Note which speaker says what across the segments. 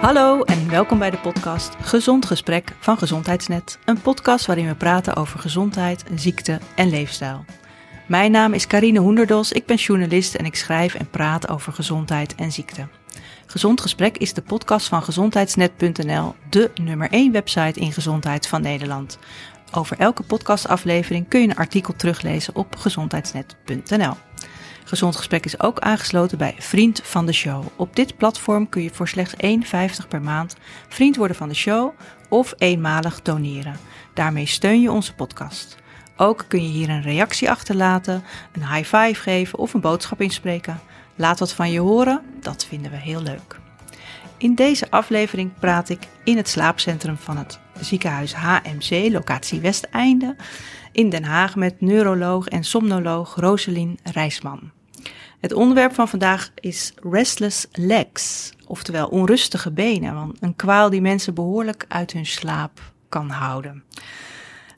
Speaker 1: Hallo en welkom bij de podcast Gezond Gesprek van Gezondheidsnet. Een podcast waarin we praten over gezondheid, ziekte en leefstijl. Mijn naam is Karine Hoenderdos, ik ben journalist en ik schrijf en praat over gezondheid en ziekte. Gezond Gesprek is de podcast van gezondheidsnet.nl, de nummer 1 website in gezondheid van Nederland. Over elke podcastaflevering kun je een artikel teruglezen op gezondheidsnet.nl. Gezond Gesprek is ook aangesloten bij Vriend van de Show. Op dit platform kun je voor slechts 1,50 per maand vriend worden van de show of eenmalig doneren. Daarmee steun je onze podcast. Ook kun je hier een reactie achterlaten, een high five geven of een boodschap inspreken. Laat wat van je horen, dat vinden we heel leuk. In deze aflevering praat ik in het slaapcentrum van het ziekenhuis HMC, locatie Westeinde, in Den Haag met neuroloog en somnoloog Roselien Rijsman. Het onderwerp van vandaag is restless legs, oftewel onrustige benen, want een kwaal die mensen behoorlijk uit hun slaap kan houden.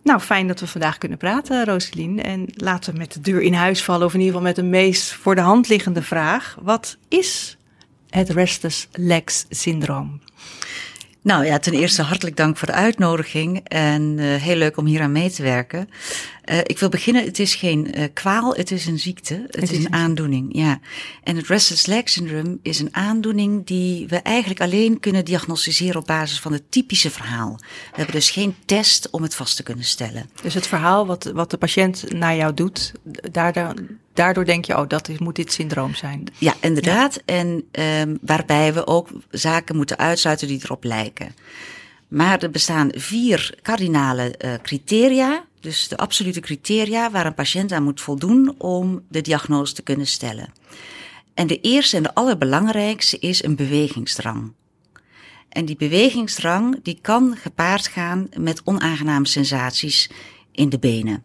Speaker 1: Nou, fijn dat we vandaag kunnen praten, Roselien. En laten we met de deur in huis vallen, of in ieder geval met de meest voor de hand liggende vraag. Wat is het restless legs syndroom?
Speaker 2: Nou ja, ten eerste hartelijk dank voor de uitnodiging en uh, heel leuk om hier aan mee te werken. Uh, ik wil beginnen, het is geen uh, kwaal, het is een ziekte, het, het is, is een aandoening, ja. En het restless leg syndrome is een aandoening die we eigenlijk alleen kunnen diagnosticeren op basis van het typische verhaal. We hebben dus geen test om het vast te kunnen stellen.
Speaker 1: Dus het verhaal wat, wat de patiënt naar jou doet, daardoor, daardoor denk je, oh, dat is, moet dit syndroom zijn.
Speaker 2: Ja, inderdaad. Ja. En um, waarbij we ook zaken moeten uitsluiten die erop lijken. Maar er bestaan vier kardinale uh, criteria, dus de absolute criteria waar een patiënt aan moet voldoen om de diagnose te kunnen stellen. En de eerste en de allerbelangrijkste is een bewegingsdrang. En die bewegingsdrang die kan gepaard gaan met onaangename sensaties in de benen.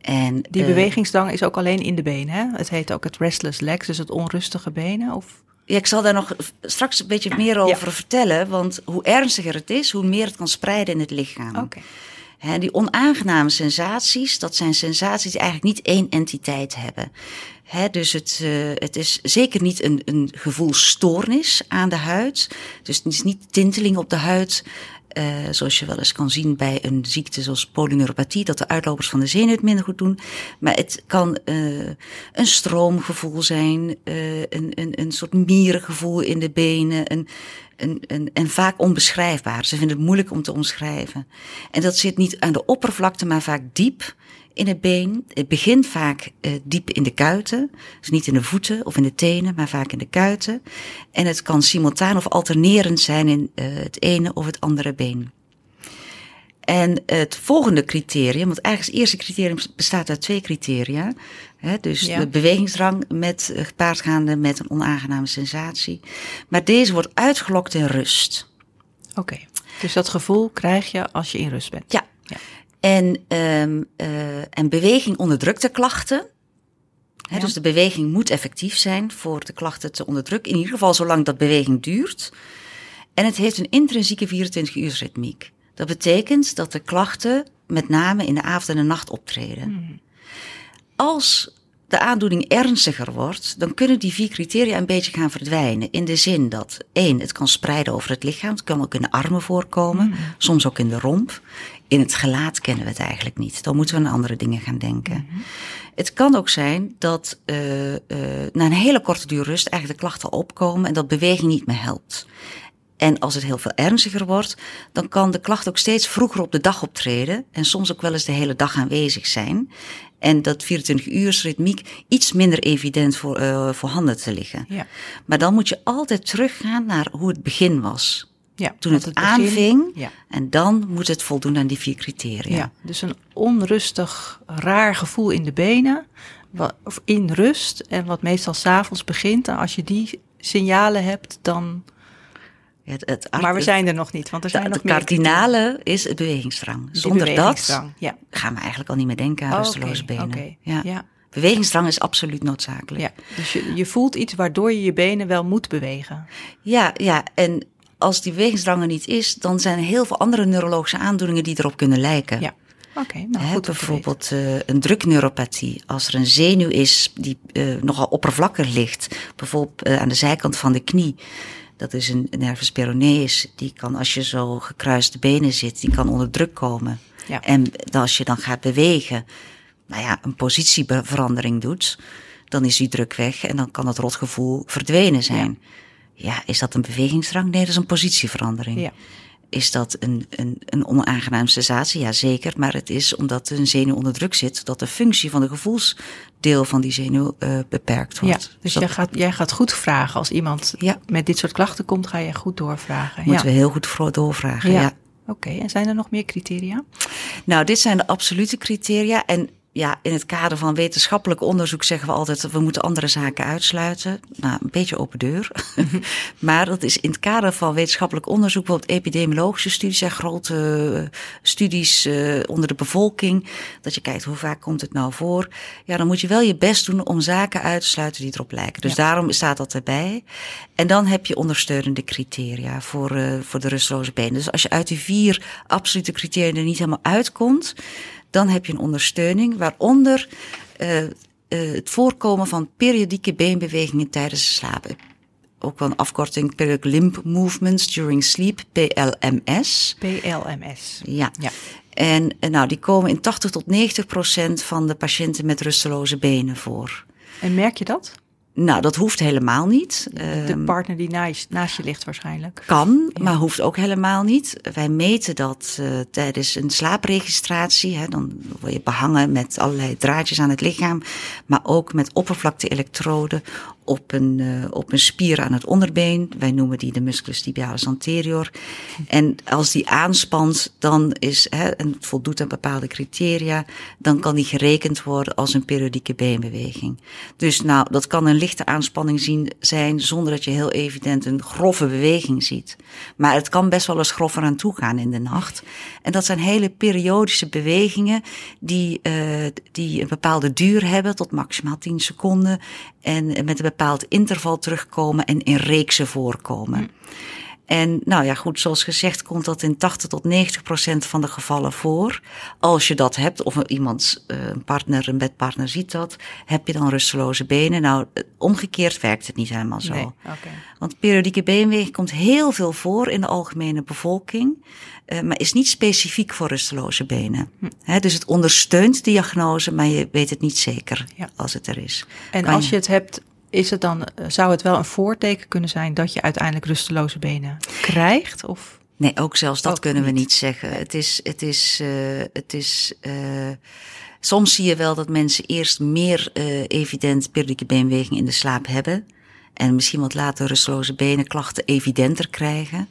Speaker 1: En, die uh, bewegingsdrang is ook alleen in de benen, hè? Het heet ook het restless legs, dus het onrustige benen, of...
Speaker 2: Ja, ik zal daar nog straks een beetje meer over ja. vertellen. Want hoe ernstiger het is, hoe meer het kan spreiden in het lichaam.
Speaker 1: Okay.
Speaker 2: Die onaangename sensaties, dat zijn sensaties die eigenlijk niet één entiteit hebben. He, dus het, uh, het is zeker niet een, een gevoelstoornis aan de huid. Dus het is niet tinteling op de huid. Uh, zoals je wel eens kan zien bij een ziekte zoals polyneuropathie, dat de uitlopers van de zenuw het minder goed doen. Maar het kan uh, een stroomgevoel zijn, uh, een, een, een soort mierengevoel in de benen, een, een, een, en vaak onbeschrijfbaar. Ze vinden het moeilijk om te omschrijven. En dat zit niet aan de oppervlakte, maar vaak diep in het been. Het begint vaak uh, diep in de kuiten. Dus niet in de voeten of in de tenen, maar vaak in de kuiten. En het kan simultaan of alternerend zijn in uh, het ene of het andere been. En het volgende criterium, want eigenlijk het eerste criterium bestaat uit twee criteria. Hè, dus ja. de bewegingsdrang met gepaardgaande met een onaangename sensatie. Maar deze wordt uitgelokt in rust.
Speaker 1: Oké, okay. dus dat gevoel krijg je als je in rust bent.
Speaker 2: Ja. ja. En, um, uh, en beweging onderdrukte klachten. Ja. Dus de beweging moet effectief zijn voor de klachten te onderdrukken. In ieder geval zolang dat beweging duurt. En het heeft een intrinsieke 24-uursritmiek. Dat betekent dat de klachten met name in de avond en de nacht optreden. Mm. Als de aandoening ernstiger wordt, dan kunnen die vier criteria een beetje gaan verdwijnen. In de zin dat, één, het kan spreiden over het lichaam. Het kan ook in de armen voorkomen, mm. soms ook in de romp. In het gelaat kennen we het eigenlijk niet. Dan moeten we aan andere dingen gaan denken. Het kan ook zijn dat uh, uh, na een hele korte duur rust eigenlijk de klachten opkomen en dat beweging niet meer helpt. En als het heel veel ernstiger wordt, dan kan de klacht ook steeds vroeger op de dag optreden en soms ook wel eens de hele dag aanwezig zijn. En dat 24 uur ritmiek iets minder evident voor, uh, voorhanden te liggen.
Speaker 1: Ja.
Speaker 2: Maar dan moet je altijd teruggaan naar hoe het begin was.
Speaker 1: Ja,
Speaker 2: toen het,
Speaker 1: het
Speaker 2: aanving. Ja. En dan moet het voldoen aan die vier criteria.
Speaker 1: Ja, dus een onrustig, raar gevoel in de benen. Wat, of in rust. En wat meestal s'avonds begint. En als je die signalen hebt, dan
Speaker 2: het, het,
Speaker 1: maar we zijn er nog niet, want er zijn
Speaker 2: de,
Speaker 1: nog
Speaker 2: de cardinale is het bewegingsdrang. Zonder bewegingsdrang, dat
Speaker 1: ja.
Speaker 2: gaan we eigenlijk al niet meer denken aan
Speaker 1: oh,
Speaker 2: rusteloze
Speaker 1: okay,
Speaker 2: benen.
Speaker 1: Okay,
Speaker 2: ja.
Speaker 1: ja.
Speaker 2: Bewegingsdrang is absoluut noodzakelijk.
Speaker 1: Ja, dus je, je voelt iets waardoor je je benen wel moet bewegen.
Speaker 2: Ja, ja, en als die bewegingsdrang er niet is, dan zijn er heel veel andere neurologische aandoeningen die erop kunnen lijken.
Speaker 1: Ja. Oké, okay, nou
Speaker 2: He, bijvoorbeeld uh, een drukneuropathie. Als er een zenuw is die uh, nogal oppervlakkig ligt, bijvoorbeeld uh, aan de zijkant van de knie Dat is een nervus peroneus. Die kan, als je zo gekruiste benen zit, die kan onder druk komen.
Speaker 1: Ja.
Speaker 2: En als je dan gaat bewegen, nou ja, een positieverandering doet, dan is die druk weg en dan kan het rotgevoel verdwenen zijn. Ja, is dat een bewegingsdrang? Nee, dat is een positieverandering.
Speaker 1: Ja.
Speaker 2: Is dat een, een, een onaangenaam sensatie? Ja, zeker. Maar het is omdat een zenuw onder druk zit, dat de functie van de gevoelsdeel van die zenuw uh, beperkt
Speaker 1: Ja,
Speaker 2: wordt.
Speaker 1: dus
Speaker 2: dat
Speaker 1: jij, gaat, jij gaat goed vragen. Als iemand
Speaker 2: Ja.
Speaker 1: met dit soort klachten komt, ga je goed doorvragen.
Speaker 2: moeten
Speaker 1: ja.
Speaker 2: we heel goed doorvragen.
Speaker 1: Ja.
Speaker 2: ja.
Speaker 1: Oké, en zijn er nog meer criteria?
Speaker 2: Nou, dit zijn de absolute criteria. En ja, in het kader van wetenschappelijk onderzoek zeggen we altijd... we moeten andere zaken uitsluiten. Nou, een beetje open deur. maar dat is in het kader van wetenschappelijk onderzoek... bijvoorbeeld epidemiologische studies en grote eh, studies eh, onder de bevolking... dat je kijkt hoe vaak komt het nou voor. Ja, dan moet je wel je best doen om zaken uit te sluiten die erop lijken. Dus
Speaker 1: Ja.
Speaker 2: daarom staat dat erbij. En dan heb je ondersteunende criteria voor, eh, voor de rustloze benen. Dus als je uit die vier absolute criteria er niet helemaal uitkomt, dan heb je een ondersteuning waaronder eh, eh, het voorkomen van periodieke beenbewegingen tijdens slapen. Ook wel een afkorting periodic limb movements during sleep, PLMS.
Speaker 1: PLMS.
Speaker 2: Ja.
Speaker 1: Ja.
Speaker 2: En eh, nou, die komen in 80 tot 90 procent van de patiënten met rusteloze benen voor.
Speaker 1: En merk je dat?
Speaker 2: Nou, dat hoeft helemaal niet.
Speaker 1: De
Speaker 2: Ehm,
Speaker 1: partner die naast, naast je ligt waarschijnlijk.
Speaker 2: Kan, maar hoeft ook helemaal niet. Wij meten dat uh, tijdens een slaapregistratie. Hè, dan word je behangen met allerlei draadjes aan het lichaam. Maar ook met oppervlakte-elektroden op een, uh, op een spier aan het onderbeen. Wij noemen die de musculus tibialis anterior. En als die aanspant, dan is, hè, en voldoet aan bepaalde criteria, dan kan die gerekend worden als een periodieke beenbeweging. Dus nou, dat kan een lichte aanspanning zien, zijn zonder dat je heel evident een grove beweging ziet. Maar het kan best wel eens grover aan toe gaan in de nacht. En dat zijn hele periodische bewegingen die, uh, die een bepaalde duur hebben, tot maximaal 10 seconden. En met een bepaald interval terugkomen en in reeksen voorkomen. En nou ja, goed, zoals gezegd komt dat in 80 tot 90 procent van de gevallen voor. Als je dat hebt, of iemand, eh, een partner, een bedpartner ziet dat, heb je dan rusteloze benen. Nou, omgekeerd werkt het niet helemaal zo.
Speaker 1: Nee.
Speaker 2: Want periodieke beenbeweging komt heel veel voor in de algemene bevolking, uh, maar is niet specifiek voor rusteloze benen.
Speaker 1: Hm.
Speaker 2: He, dus het ondersteunt diagnose, maar je weet het niet zeker
Speaker 1: Ja.
Speaker 2: als het er is.
Speaker 1: En
Speaker 2: Kan
Speaker 1: als je het hebt, is het dan, eh, zou het wel een voorteken kunnen zijn dat je uiteindelijk rusteloze benen krijgt? Of?
Speaker 2: Nee, ook zelfs dat
Speaker 1: Ook
Speaker 2: kunnen we
Speaker 1: niet.
Speaker 2: niet zeggen. Het is, het is, uh, het is. Uh, soms zie je wel dat mensen eerst meer uh, evident periodieke beenbeweging in de slaap hebben. En misschien wat later rusteloze benenklachten evidenter krijgen.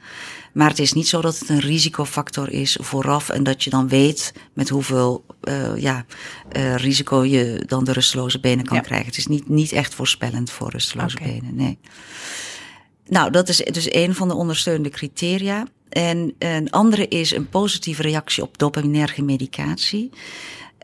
Speaker 2: Maar het is niet zo dat het een risicofactor is vooraf en dat je dan weet met hoeveel uh, ja, uh, risico je dan de rusteloze benen kan
Speaker 1: Ja.
Speaker 2: krijgen. Het is niet, niet echt voorspellend voor rusteloze benen, nee. Nou, dat is dus een van de ondersteunende criteria. En een andere is een positieve reactie op dopaminerge medicatie.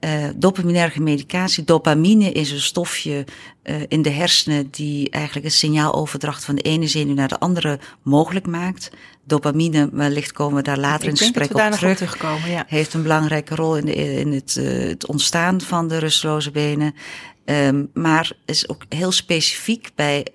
Speaker 2: Uh, dopaminerge medicatie, dopamine is een stofje uh, in de hersenen die eigenlijk een signaaloverdracht van de ene zenuw naar de andere mogelijk maakt. Dopamine, wellicht komen we daar later
Speaker 1: Ik
Speaker 2: in het gesprek op terug.
Speaker 1: op terugkomen. Ja.
Speaker 2: Heeft een belangrijke rol in, de, in het, uh, het, ontstaan van de rustloze benen. Um, maar is ook heel specifiek bij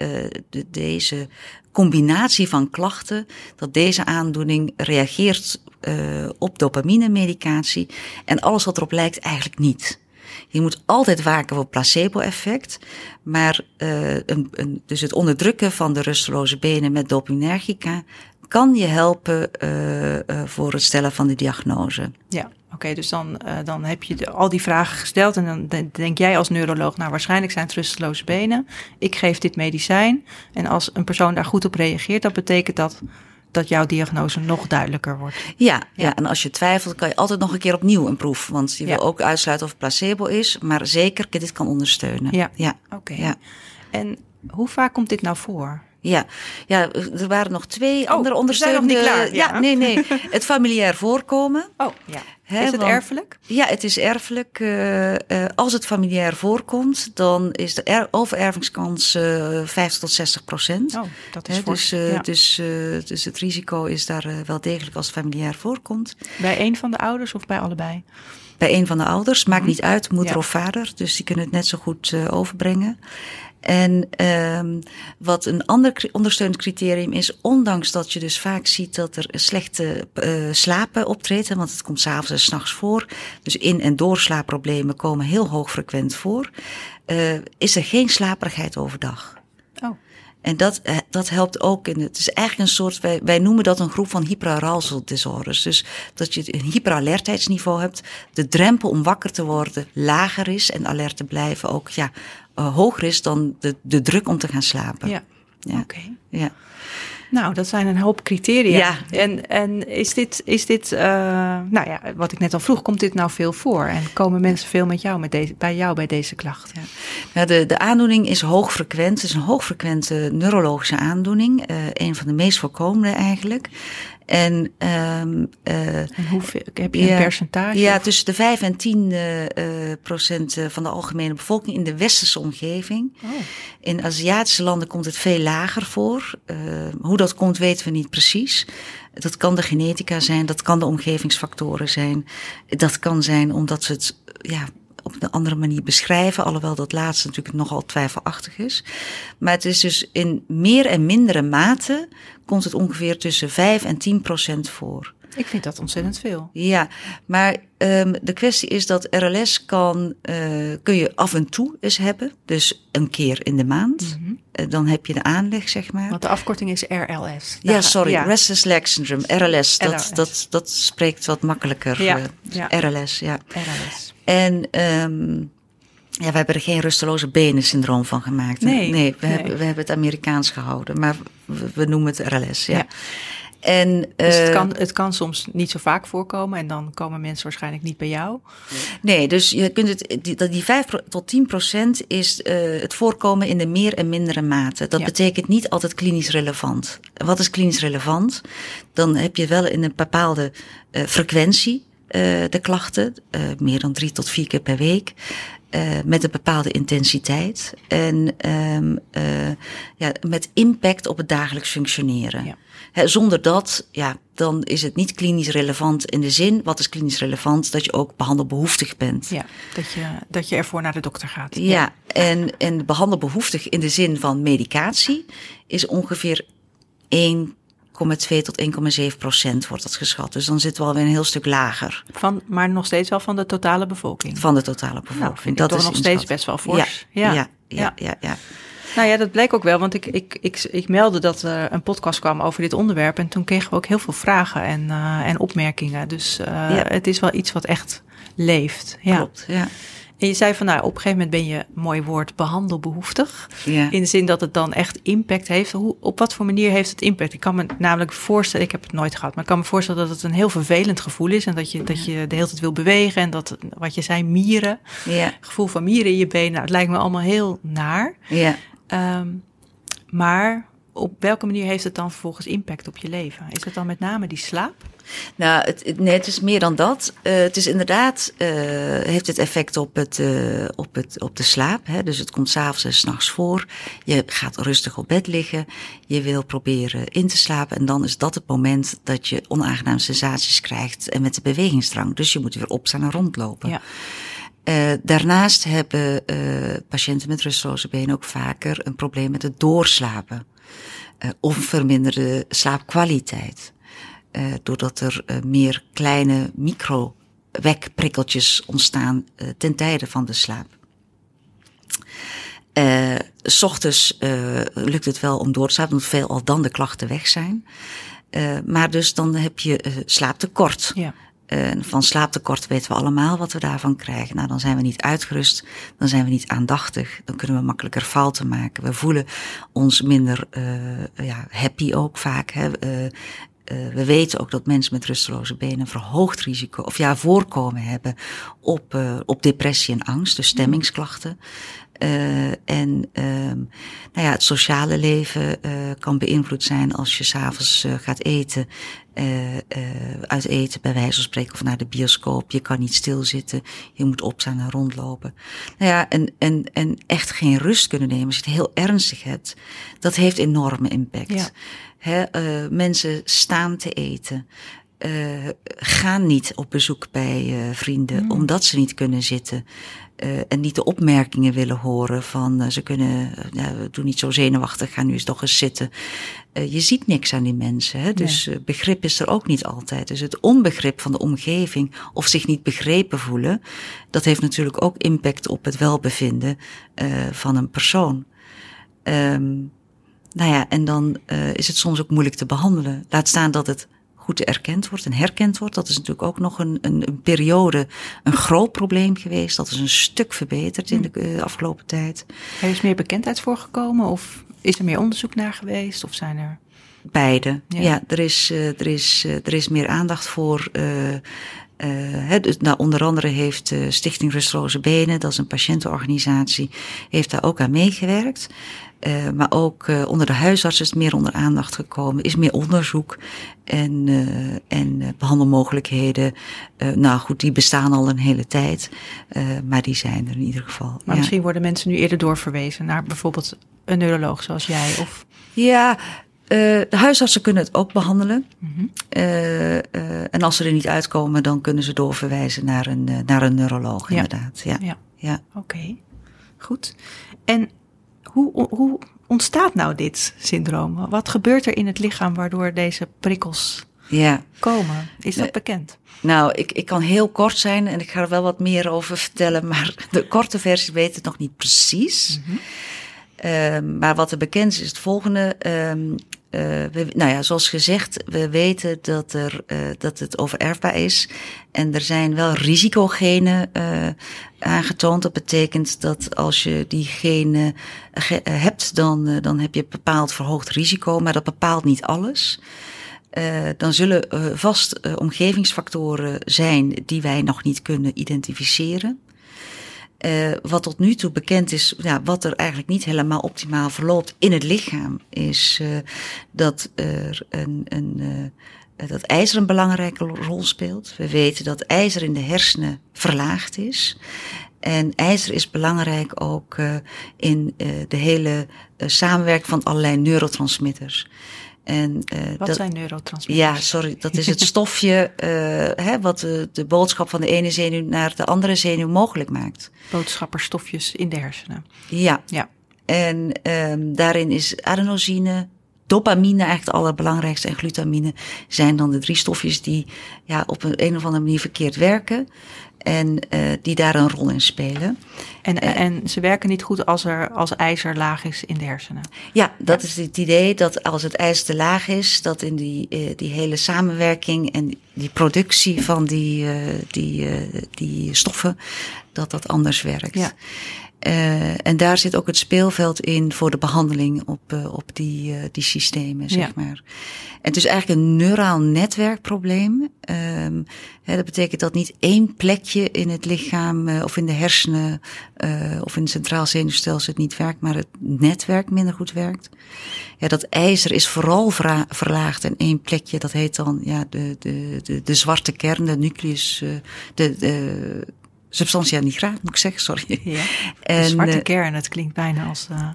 Speaker 2: de, deze combinatie van klachten, dat deze aandoening reageert uh, op dopamine-medicatie en alles wat erop lijkt eigenlijk niet. Je moet altijd waken voor placebo-effect, maar uh, een, een, dus het onderdrukken van de rusteloze benen met dopaminergica kan je helpen uh, voor het stellen van de diagnose.
Speaker 1: Ja, oké, dus dan, dan heb je al die vragen gesteld en dan denk jij als neuroloog, nou waarschijnlijk zijn het rusteloze benen. Ik geef dit medicijn en als een persoon daar goed op reageert, dat betekent dat dat jouw diagnose nog duidelijker wordt.
Speaker 2: Ja, ja, ja. en als je twijfelt, kan je altijd nog een keer opnieuw een proef. Want je wil ook uitsluiten of het placebo is, maar zeker dit kan ondersteunen.
Speaker 1: Ja.
Speaker 2: ja.
Speaker 1: Oké.
Speaker 2: Ja.
Speaker 1: En hoe vaak komt dit nou voor?
Speaker 2: Ja, ja, er waren nog twee
Speaker 1: Oh,
Speaker 2: andere
Speaker 1: nog
Speaker 2: ondersteunende...
Speaker 1: niet klaar, ja.
Speaker 2: ja, nee, nee. Het familiair voorkomen.
Speaker 1: Oh, ja. Is het
Speaker 2: want-
Speaker 1: erfelijk?
Speaker 2: Ja, het is erfelijk. eh, eh, als het familiair voorkomt, dan is de er- overervingskans eh 50 tot 60 procent.
Speaker 1: Oh, dat is fors.
Speaker 2: dus, eh,
Speaker 1: Ja.
Speaker 2: dus, eh, dus het risico is daar eh, wel degelijk als het familiair voorkomt.
Speaker 1: Bij een van de ouders of bij allebei?
Speaker 2: bij een van de ouders. Maakt
Speaker 1: Mhm.
Speaker 2: niet uit, moeder
Speaker 1: Ja.
Speaker 2: of vader. Dus die kunnen het net zo goed eh, overbrengen. En ehm, wat een ander ondersteunend criterium is, ondanks dat je dus vaak ziet dat er slechte eh, slapen optreedt, want het komt s'avonds en s'nachts voor. Dus in- en doorslaapproblemen komen heel hoogfrequent voor. eh, is er geen slaperigheid overdag. En dat, eh, dat helpt ook in het is eigenlijk een soort, wij, wij noemen dat een groep van hyperarousal disorders. Dus dat je een hyperalertheidsniveau hebt, de drempel om wakker te worden lager is en alert te blijven ook ja, eh, hoger is dan de, de druk om te gaan slapen.
Speaker 1: Ja.
Speaker 2: Ja.
Speaker 1: Oké.
Speaker 2: Ja.
Speaker 1: Nou, dat zijn een hoop criteria.
Speaker 2: Ja.
Speaker 1: En, en is dit, is dit eh, nou ja, wat ik net al vroeg, komt dit nou veel voor? En komen mensen veel met jou met deze, bij jou bij deze klacht?
Speaker 2: Nou, de, de aandoening is hoogfrequent. Het is een hoogfrequente neurologische aandoening. eh een van de meest voorkomende eigenlijk. En ehm, eh,
Speaker 1: En hoeveel, heb je een
Speaker 2: Ja.
Speaker 1: percentage?
Speaker 2: Ja, tussen de 5 en 10 eh, eh, procent eh, van de algemene bevolking in de westerse omgeving.
Speaker 1: Oh.
Speaker 2: In Aziatische landen komt het veel lager voor. Eh, hoe dat komt weten we niet precies. Dat kan de genetica zijn, dat kan de omgevingsfactoren zijn. Dat kan zijn omdat ze het ja, op een andere manier beschrijven. Alhoewel dat laatste natuurlijk nogal twijfelachtig is. Maar het is dus in meer en mindere mate komt het ongeveer tussen 5 en 10 procent voor.
Speaker 1: Ik vind dat ontzettend veel.
Speaker 2: Ja, maar um, de kwestie is dat RLS kan, uh, kun je af en toe eens hebben. Dus een keer in de maand.
Speaker 1: Mhm.
Speaker 2: Uh, dan heb je de aanleg, zeg maar.
Speaker 1: Want de afkorting is RLS.
Speaker 2: ja, sorry,
Speaker 1: ja.
Speaker 2: Restless Leg Syndrome, RLS. Dat. Dat, dat spreekt wat makkelijker.
Speaker 1: Ja,
Speaker 2: uh,
Speaker 1: ja.
Speaker 2: RLS, ja.
Speaker 1: RLS.
Speaker 2: En um, ja, we hebben er geen rusteloze benen syndroom van gemaakt.
Speaker 1: Nee,
Speaker 2: nee, we,
Speaker 1: nee.
Speaker 2: Hebben, we hebben het Amerikaans gehouden. Maar we, we noemen het RLS, ja.
Speaker 1: Ja.
Speaker 2: En,
Speaker 1: Dus het
Speaker 2: eh,
Speaker 1: kan, het kan soms niet zo vaak voorkomen en dan komen mensen waarschijnlijk niet bij jou.
Speaker 2: Nee, dus je kunt het, die, die 5 pro- tot 10 procent is uh, het voorkomen in de meer en mindere mate. Dat
Speaker 1: Ja.
Speaker 2: betekent niet altijd klinisch relevant. Wat is klinisch relevant? Dan heb je wel in een bepaalde uh, frequentie de klachten, meer dan drie tot vier keer per week. Uh, met een bepaalde intensiteit en um, uh, ja, met impact op het dagelijks functioneren.
Speaker 1: Ja.
Speaker 2: He, zonder dat, ja, dan is het niet klinisch relevant in de zin, wat is klinisch relevant? Dat je ook behandelbehoeftig bent.
Speaker 1: Ja, dat je, dat je ervoor naar de dokter gaat.
Speaker 2: Ja, en, en behandelbehoeftig in de zin van medicatie is ongeveer 1,2 tot 1,7 procent wordt dat geschat. Dus dan zitten we alweer een heel stuk lager
Speaker 1: Van, maar nog steeds wel van de totale bevolking.
Speaker 2: van de totale bevolking.
Speaker 1: nou, vind
Speaker 2: dat
Speaker 1: ik toch
Speaker 2: is
Speaker 1: nog steeds best wel fors.
Speaker 2: Ja, ja, ja, ja, ja.
Speaker 1: Nou ja, dat bleek ook wel, want ik, ik, ik, ik meldde dat er een podcast kwam over dit onderwerp. En toen kregen we ook heel veel vragen en, uh, en opmerkingen. Dus uh,
Speaker 2: Ja.
Speaker 1: het is wel iets wat echt leeft. Ja.
Speaker 2: Klopt, ja.
Speaker 1: En je zei van, nou, op een gegeven moment ben je, mooi woord, behandelbehoeftig.
Speaker 2: ja.
Speaker 1: In de zin dat het dan echt impact heeft. Hoe, op wat voor manier heeft het impact? Ik kan me namelijk voorstellen, ik heb het nooit gehad, maar ik kan me voorstellen dat het een heel vervelend gevoel is. En dat je, dat je de hele tijd wil bewegen. En dat, wat je zei, mieren.
Speaker 2: ja,
Speaker 1: Gevoel van mieren in je benen. Nou, het lijkt me allemaal heel naar.
Speaker 2: ja.
Speaker 1: Um, maar op welke manier heeft het dan vervolgens impact op je leven? Is het dan met name die slaap?
Speaker 2: Nou, het, nee, het is meer dan dat. Uh, het is inderdaad, uh, heeft het effect op, het, uh, op, het, op de slaap. Hè? Dus het komt s'avonds en s'nachts voor. Je gaat rustig op bed liggen. Je wil proberen in te slapen. En dan is dat het moment dat je onaangename sensaties krijgt. En met de bewegingsdrang. Dus je moet weer opstaan en rondlopen.
Speaker 1: Ja.
Speaker 2: Uh, daarnaast hebben uh, patiënten met rusteloze benen ook vaker een probleem met het doorslapen. Uh, of verminderde slaapkwaliteit. doordat er meer kleine micro-wekprikkeltjes ontstaan ten tijde van de slaap. S ochtends lukt het wel om door te slapen, omdat veel al dan de klachten weg zijn. Maar dus dan heb je slaaptekort.
Speaker 1: Ja.
Speaker 2: Uh, van slaaptekort weten we allemaal wat we daarvan krijgen. Nou, dan zijn we niet uitgerust, dan zijn we niet aandachtig, dan kunnen we makkelijker fouten maken. We voelen ons minder uh, ja, happy ook vaak. Hè. Uh, uh, we weten ook dat mensen met rusteloze benen een verhoogd risico, of ja, voorkomen hebben op, op depressie en angst, dus stemmingsklachten. Uh, en um, nou ja, het sociale leven uh, kan beïnvloed zijn als je s'avonds uh, gaat eten, uit eten bij wijze van spreken of naar de bioscoop. Je kan niet stilzitten, je moet opstaan en rondlopen. Nou ja, en, en, en echt geen rust kunnen nemen als je het heel ernstig hebt, dat heeft enorme impact.
Speaker 1: Ja.
Speaker 2: He, mensen staan te eten. Uh, gaan niet op bezoek bij uh, vrienden, mm. omdat ze niet kunnen zitten. Uh, en niet de opmerkingen willen horen van ze kunnen, doe niet zo zenuwachtig, ga nu eens toch eens zitten. je ziet niks aan die mensen, hè? dus nee. begrip is er ook niet altijd. Dus het onbegrip van de omgeving of zich niet begrepen voelen, dat heeft natuurlijk ook impact op het welbevinden van een persoon. Um, nou ja, en dan is het soms ook moeilijk te behandelen. Laat staan dat het goed erkend wordt en herkend wordt. Dat is natuurlijk ook nog een, een, een periode een groot probleem geweest. Dat is een stuk verbeterd in de uh, afgelopen tijd.
Speaker 1: Er is meer bekendheid voorgekomen of is er meer onderzoek naar geweest of zijn er...
Speaker 2: Beide. Ja, ja er, is, uh, er, is, uh, er is meer aandacht voor. Uh, uh, dus, nou, onder andere heeft uh, Stichting Rustloze Benen, dat is een patiëntenorganisatie, heeft daar ook aan meegewerkt. Uh, maar ook uh, onder de huisartsen is meer onder aandacht gekomen, is meer onderzoek en, uh, en behandelmogelijkheden. nou goed, die bestaan al een hele tijd, maar die zijn er in ieder geval.
Speaker 1: Maar ja. misschien worden mensen nu eerder doorverwezen naar bijvoorbeeld een neuroloog zoals jij? Of...
Speaker 2: Ja, de huisartsen kunnen het ook behandelen. Mm -hmm. en als ze er niet uitkomen, dan kunnen ze doorverwijzen naar een, naar een neuroloog, ja. inderdaad. Ja, ja. ja.
Speaker 1: oké. Okay. Goed. En hoe, hoe ontstaat nou dit syndroom? Wat gebeurt er in het lichaam waardoor deze prikkels ja. komen? Is dat bekend?
Speaker 2: Nou, ik, ik kan heel kort zijn en ik ga er wel wat meer over vertellen, maar de korte versie weet het nog niet precies. Mm -hmm. Uh, maar wat er bekend is, is het volgende. Uh, we, nou ja, zoals gezegd, we weten dat, er, uh, dat het overerfbaar is. En er zijn wel risicogenen uh, aangetoond. Dat betekent dat als je die genen hebt, dan, dan heb je bepaald verhoogd risico. Maar dat bepaalt niet alles. dan zullen vast omgevingsfactoren zijn die wij nog niet kunnen identificeren. Uh, wat tot nu toe bekend is, ja, wat er eigenlijk niet helemaal optimaal verloopt in het lichaam, is uh, dat er een, een uh, dat ijzer een belangrijke rol speelt. We weten dat ijzer in de hersenen verlaagd is. En ijzer is belangrijk ook in de hele samenwerking van allerlei neurotransmitters.
Speaker 1: En, uh, wat dat, zijn neurotransmitters?
Speaker 2: Ja, sorry, dat is het stofje uh, hè, wat de, de, boodschap van de ene zenuw naar de andere zenuw mogelijk maakt.
Speaker 1: Boodschapperstofjes in de hersenen.
Speaker 2: Ja. ja. En um, daarin is adenosine, dopamine eigenlijk het allerbelangrijkste en glutamine zijn dan de drie stofjes die ja, op een, een of andere manier verkeerd werken en uh, die daar een rol in spelen.
Speaker 1: En, uh, en ze werken niet goed als er als ijzer laag is in de hersenen.
Speaker 2: Ja, dat ja. is het idee dat als het ijzer te laag is, dat in die, uh, die hele samenwerking en die productie van die, die, die stoffen, dat dat anders werkt. Ja. Uh, en daar zit ook het speelveld in voor de behandeling op, uh, op die, uh, die systemen, zeg ja. maar. En het is eigenlijk een neuraal netwerkprobleem. Um, hè, dat betekent dat niet één plekje in het lichaam of in de hersenen of in het centraal zenuwstelsel het niet werkt, maar het netwerk minder goed werkt. Ja, dat ijzer is vooral verlaagd en één plekje, dat heet dan ja, de, de, de, de zwarte kern, de nucleus, de, de substantia nigra, moet ik zeggen, sorry. Ja,
Speaker 1: en, de zwarte uh, kern, het klinkt bijna als... Uh,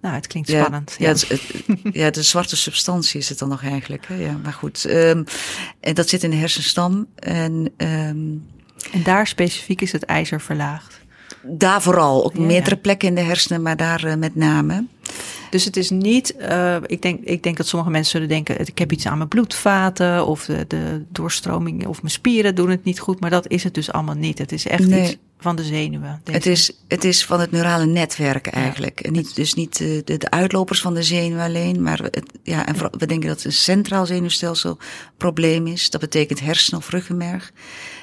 Speaker 1: nou, het klinkt spannend.
Speaker 2: Ja, ja. Het, het, ja, de zwarte substantie is het dan nog eigenlijk. Hè? Ja, maar goed. Um, en dat zit in de hersenstam. En, um,
Speaker 1: en daar specifiek is het ijzer verlaagd?
Speaker 2: Daar vooral. Ja, meerdere plekken in de hersenen, maar daar uh, met name.
Speaker 1: Dus het is niet, uh, ik, denk, ik denk dat sommige mensen zullen denken, ik heb iets aan mijn bloedvaten of de, de doorstroming of mijn spieren doen het niet goed, maar dat is het dus allemaal niet. Het is echt nee. iets van de zenuwen.
Speaker 2: Het is, het is van het neurale netwerk eigenlijk. Ja. En niet, dus niet de, de, de, uitlopers van de zenuw alleen, maar het, ja, en we denken dat het een centraal zenuwstelsel probleem is. Dat betekent hersenen of ruggenmerg.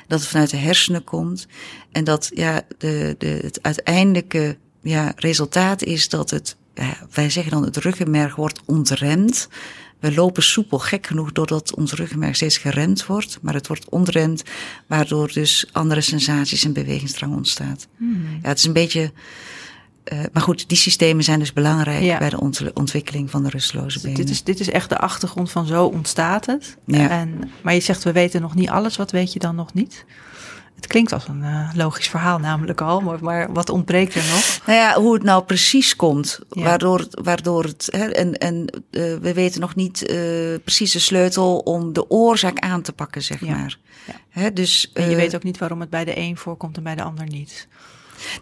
Speaker 2: Dat het vanuit de hersenen komt. En dat ja, de, de, het uiteindelijke ja, resultaat is dat het wij zeggen dan het ruggenmerg wordt ontremd. We lopen soepel, gek genoeg, doordat ons ruggenmerg steeds geremd wordt. Maar het wordt ontremd, waardoor dus andere sensaties en bewegingsdrang ontstaat. Hmm. Ja, het is een beetje... Uh, maar goed, die systemen zijn dus belangrijk ja. bij de ont ontwikkeling van de rusteloze benen.
Speaker 1: Dit is, dit is echt de achtergrond van zo ontstaat het. Ja. En, maar je zegt, we weten nog niet alles. Wat weet je dan nog niet? Het klinkt als een uh, logisch verhaal namelijk al, maar, maar, wat ontbreekt er nog?
Speaker 2: Nou ja, hoe het nou precies komt, waardoor, waardoor het... Hè, en en uh, we weten nog niet uh, precies de sleutel om de oorzaak aan te pakken, zeg ja. maar. Ja. Hè, dus,
Speaker 1: en je weet ook niet waarom het bij de een voorkomt en bij de ander niet.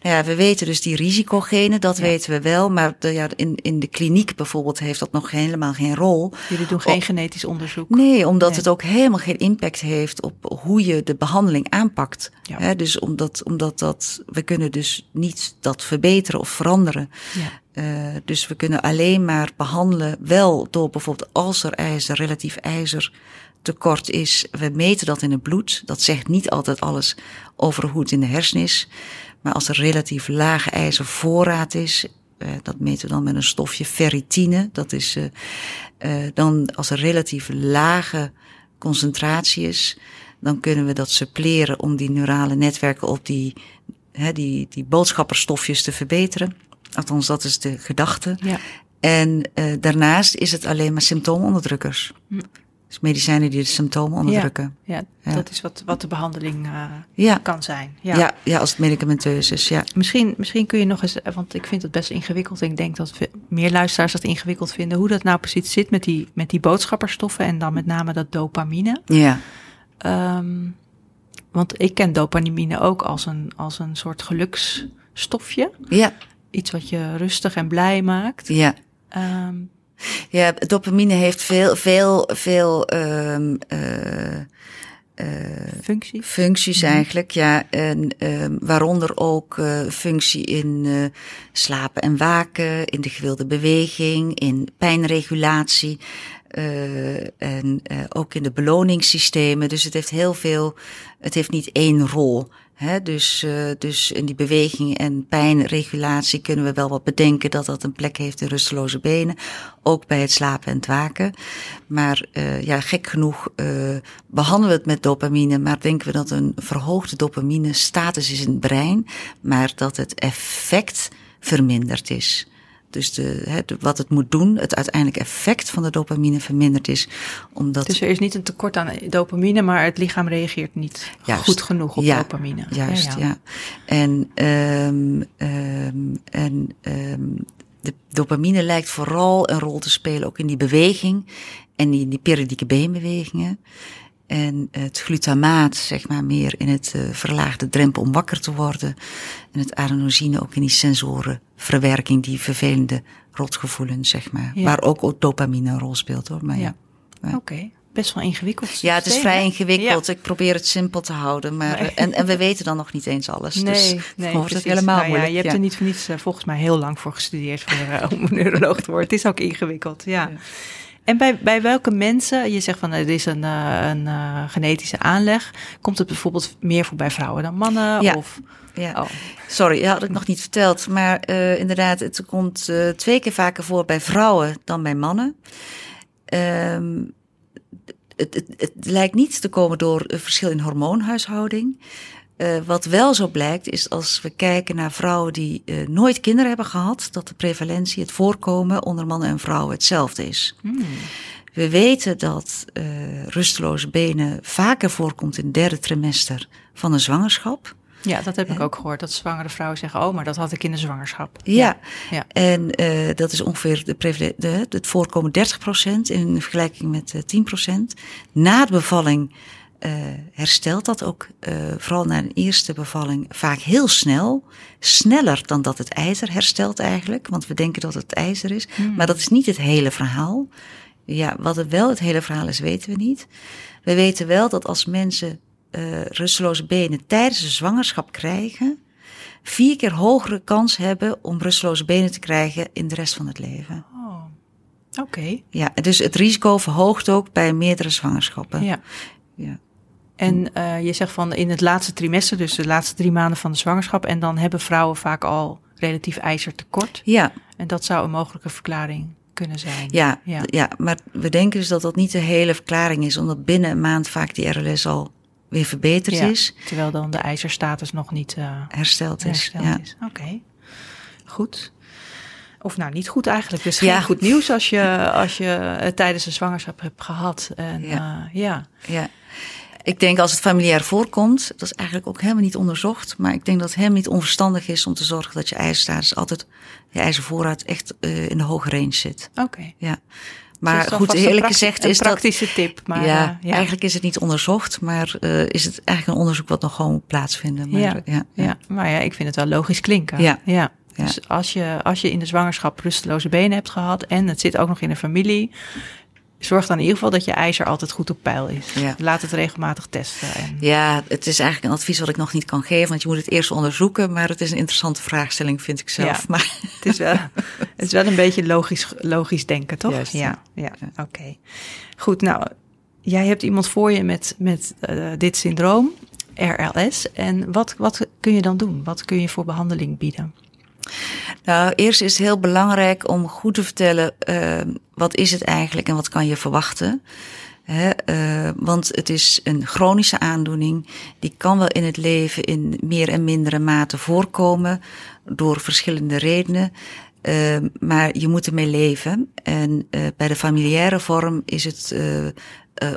Speaker 2: Nou ja, we weten dus die risicogenen, dat weten we wel. Maar de, ja, in, in de kliniek bijvoorbeeld heeft dat nog helemaal geen rol.
Speaker 1: Jullie doen geen genetisch onderzoek?
Speaker 2: Nee, omdat het ook helemaal geen impact heeft op hoe je de behandeling aanpakt. Ja. dus omdat, omdat dat, we kunnen dus niet dat verbeteren of veranderen. Ja. Uh, dus we kunnen alleen maar behandelen, wel door bijvoorbeeld als er ijzer, relatief ijzer tekort is. We meten dat in het bloed. Dat zegt niet altijd alles over hoe het in de hersenen is. Maar als er relatief lage ijzervoorraad is, uh, dat meten we dan met een stofje ferritine. Dat is uh, uh, dan als er relatief lage concentratie is, dan kunnen we dat suppleren om die neurale netwerken op die, hè, die, die boodschapperstofjes te verbeteren. Althans, dat is de gedachte. Ja. En daarnaast is het alleen maar symptoomonderdrukkers. Hm. Dus medicijnen die de symptomen onderdrukken.
Speaker 1: Ja, ja, dat is wat, wat de behandeling uh, ja. kan zijn.
Speaker 2: Ja. ja. Ja, als het medicamenteus is. Ja.
Speaker 1: Misschien, misschien kun je nog eens, want ik vind het best ingewikkeld. Ik denk dat meer luisteraars dat ingewikkeld vinden. Hoe dat nou precies zit met die, met die boodschapperstoffen en dan met name dat dopamine.
Speaker 2: Ja.
Speaker 1: Um, want ik ken dopamine ook als een, als een soort geluksstofje.
Speaker 2: Ja.
Speaker 1: Iets wat je rustig en blij maakt.
Speaker 2: Ja. Um, ja, dopamine heeft veel, veel, veel um, uh,
Speaker 1: uh, functies,
Speaker 2: functies mhm. eigenlijk, ja. En um, waaronder ook uh, functie in uh, slapen en waken, in de gewilde beweging, in pijnregulatie. Uh, en ook in de beloningssystemen. Dus het heeft heel veel, het heeft niet één rol. He, dus, uh, dus in die beweging en pijnregulatie kunnen we wel wat bedenken dat dat een plek heeft in rusteloze benen. Ook bij het slapen en het waken. Maar uh, ja, gek genoeg uh, behandelen we het met dopamine, maar denken we dat een verhoogde dopamine status is in het brein, maar dat het effect verminderd is. Dus de, wat het moet doen, het uiteindelijk effect van de dopamine verminderd is. Omdat
Speaker 1: dus er is niet een tekort aan dopamine, maar het lichaam reageert niet goed genoeg op dopamine.
Speaker 2: Juist, ja. ja. En, um, um, en um, de dopamine lijkt vooral een rol te spelen ook in die beweging en die, die periodieke beenbewegingen. En het glutamaat, zeg maar, meer in het uh, verlaagde drempel om wakker te worden. En het adenosine ook in die sensorenverwerking, die vervelende rotgevoelens, zeg maar. Ja. Waar ook dopamine een rol speelt hoor. Maar ja.
Speaker 1: ja. Oké. Okay. Best wel ingewikkeld.
Speaker 2: Ja, het is vrij ingewikkeld. Ik probeer het simpel te houden. Maar, nee. en, en we weten dan nog niet eens alles. Nee, dus nee, wordt het helemaal nou, moeilijk.
Speaker 1: Je hebt er niet voor niets uh, volgens mij heel lang voor gestudeerd voor, uh, om neuroloog te worden. Het is ook ingewikkeld, ja. En bij, bij welke mensen, je zegt van er is een, uh, een uh, genetische aanleg, komt het bijvoorbeeld meer voor bij vrouwen dan mannen?
Speaker 2: Ja.
Speaker 1: Of,
Speaker 2: ja. Oh. Sorry, dat had ik nog niet verteld. Maar uh, inderdaad, het komt twee keer vaker voor bij vrouwen dan bij mannen. Um, het, het, het, lijkt niet te komen door een verschil in hormoonhuishouding. Uh, wat wel zo blijkt, is als we kijken naar vrouwen die uh, nooit kinderen hebben gehad, dat de prevalentie, het voorkomen onder mannen en vrouwen hetzelfde is. Hmm. We weten dat uh, rusteloze benen vaker voorkomt in het derde trimester van een zwangerschap.
Speaker 1: Ja, dat heb ik ook gehoord. Dat zwangere vrouwen zeggen: Oh, maar dat had ik in de zwangerschap.
Speaker 2: Ja, ja. en uh, dat is ongeveer de, de, het voorkomen 30% in vergelijking met uh, 10%. Na de bevalling uh, herstelt dat ook, uh, vooral na een eerste bevalling, vaak heel snel. Sneller dan dat het ijzer herstelt eigenlijk. Want we denken dat het ijzer is. Hmm. Maar dat is niet het hele verhaal. Ja, wat het wel het hele verhaal is, weten we niet. We weten wel dat als mensen uh, rusteloze benen tijdens de zwangerschap krijgen, vier keer hogere kans hebben om rusteloze benen te krijgen in de rest van het leven.
Speaker 1: Oh, oké. Okay.
Speaker 2: Ja, dus het risico verhoogt ook bij meerdere zwangerschappen.
Speaker 1: Ja. ja. En uh, je zegt van in het laatste trimester, dus de laatste drie maanden van de zwangerschap, en dan hebben vrouwen vaak al relatief ijzertekort.
Speaker 2: Ja.
Speaker 1: En dat zou een mogelijke verklaring kunnen zijn.
Speaker 2: Ja, ja. ja, maar we denken dus dat dat niet de hele verklaring is, omdat binnen een maand vaak die RLS al weer verbeterd
Speaker 1: ja,
Speaker 2: is.
Speaker 1: Terwijl dan de ijzerstatus nog niet uh,
Speaker 2: hersteld is.
Speaker 1: Hersteld ja. is. Oké, okay. goed. Of nou, niet goed eigenlijk. Dus geen ja. goed nieuws als je, als je het tijdens de zwangerschap hebt gehad. En,
Speaker 2: ja.
Speaker 1: Ja.
Speaker 2: ja. Ik denk als het familiair voorkomt, dat is eigenlijk ook helemaal niet onderzocht. Maar ik denk dat het helemaal niet onverstandig is om te zorgen dat je ijzerstatus altijd, je ijzervoorraad echt uh, in de hoge range zit.
Speaker 1: Oké.
Speaker 2: Ja. Maar goed, eerlijk gezegd is
Speaker 1: dat... Een praktische tip. Maar,
Speaker 2: ja,
Speaker 1: uh, ja,
Speaker 2: eigenlijk is het niet onderzocht, maar uh, is het eigenlijk een onderzoek wat nog gewoon moet plaatsvinden. Maar,
Speaker 1: ja,
Speaker 2: ja,
Speaker 1: ja. maar ja, ik vind het wel logisch klinken.
Speaker 2: Ja.
Speaker 1: ja. Dus als je, als je in de zwangerschap rusteloze benen hebt gehad en het zit ook nog in de familie, zorg dan in ieder geval dat je ijzer altijd goed op peil is.
Speaker 2: Ja.
Speaker 1: Laat het regelmatig testen. En...
Speaker 2: Ja, het is eigenlijk een advies wat ik nog niet kan geven, want je moet het eerst onderzoeken. Maar het is een interessante vraagstelling, vind ik zelf.
Speaker 1: Ja,
Speaker 2: maar...
Speaker 1: het, is wel, het is wel een beetje logisch, logisch denken, toch?
Speaker 2: Juist,
Speaker 1: ja, ja. ja. oké. Okay. Goed, nou, jij hebt iemand voor je met, met uh, dit syndroom, RLS. En wat, wat kun je dan doen? Wat kun je voor behandeling bieden?
Speaker 2: Nou, eerst is het heel belangrijk om goed te vertellen uh, wat is het eigenlijk en wat kan je verwachten. Uh, want het is een chronische aandoening. Die kan wel in het leven in meer en mindere mate voorkomen door verschillende redenen. Uh, maar je moet ermee leven. En bij de familiaire vorm is het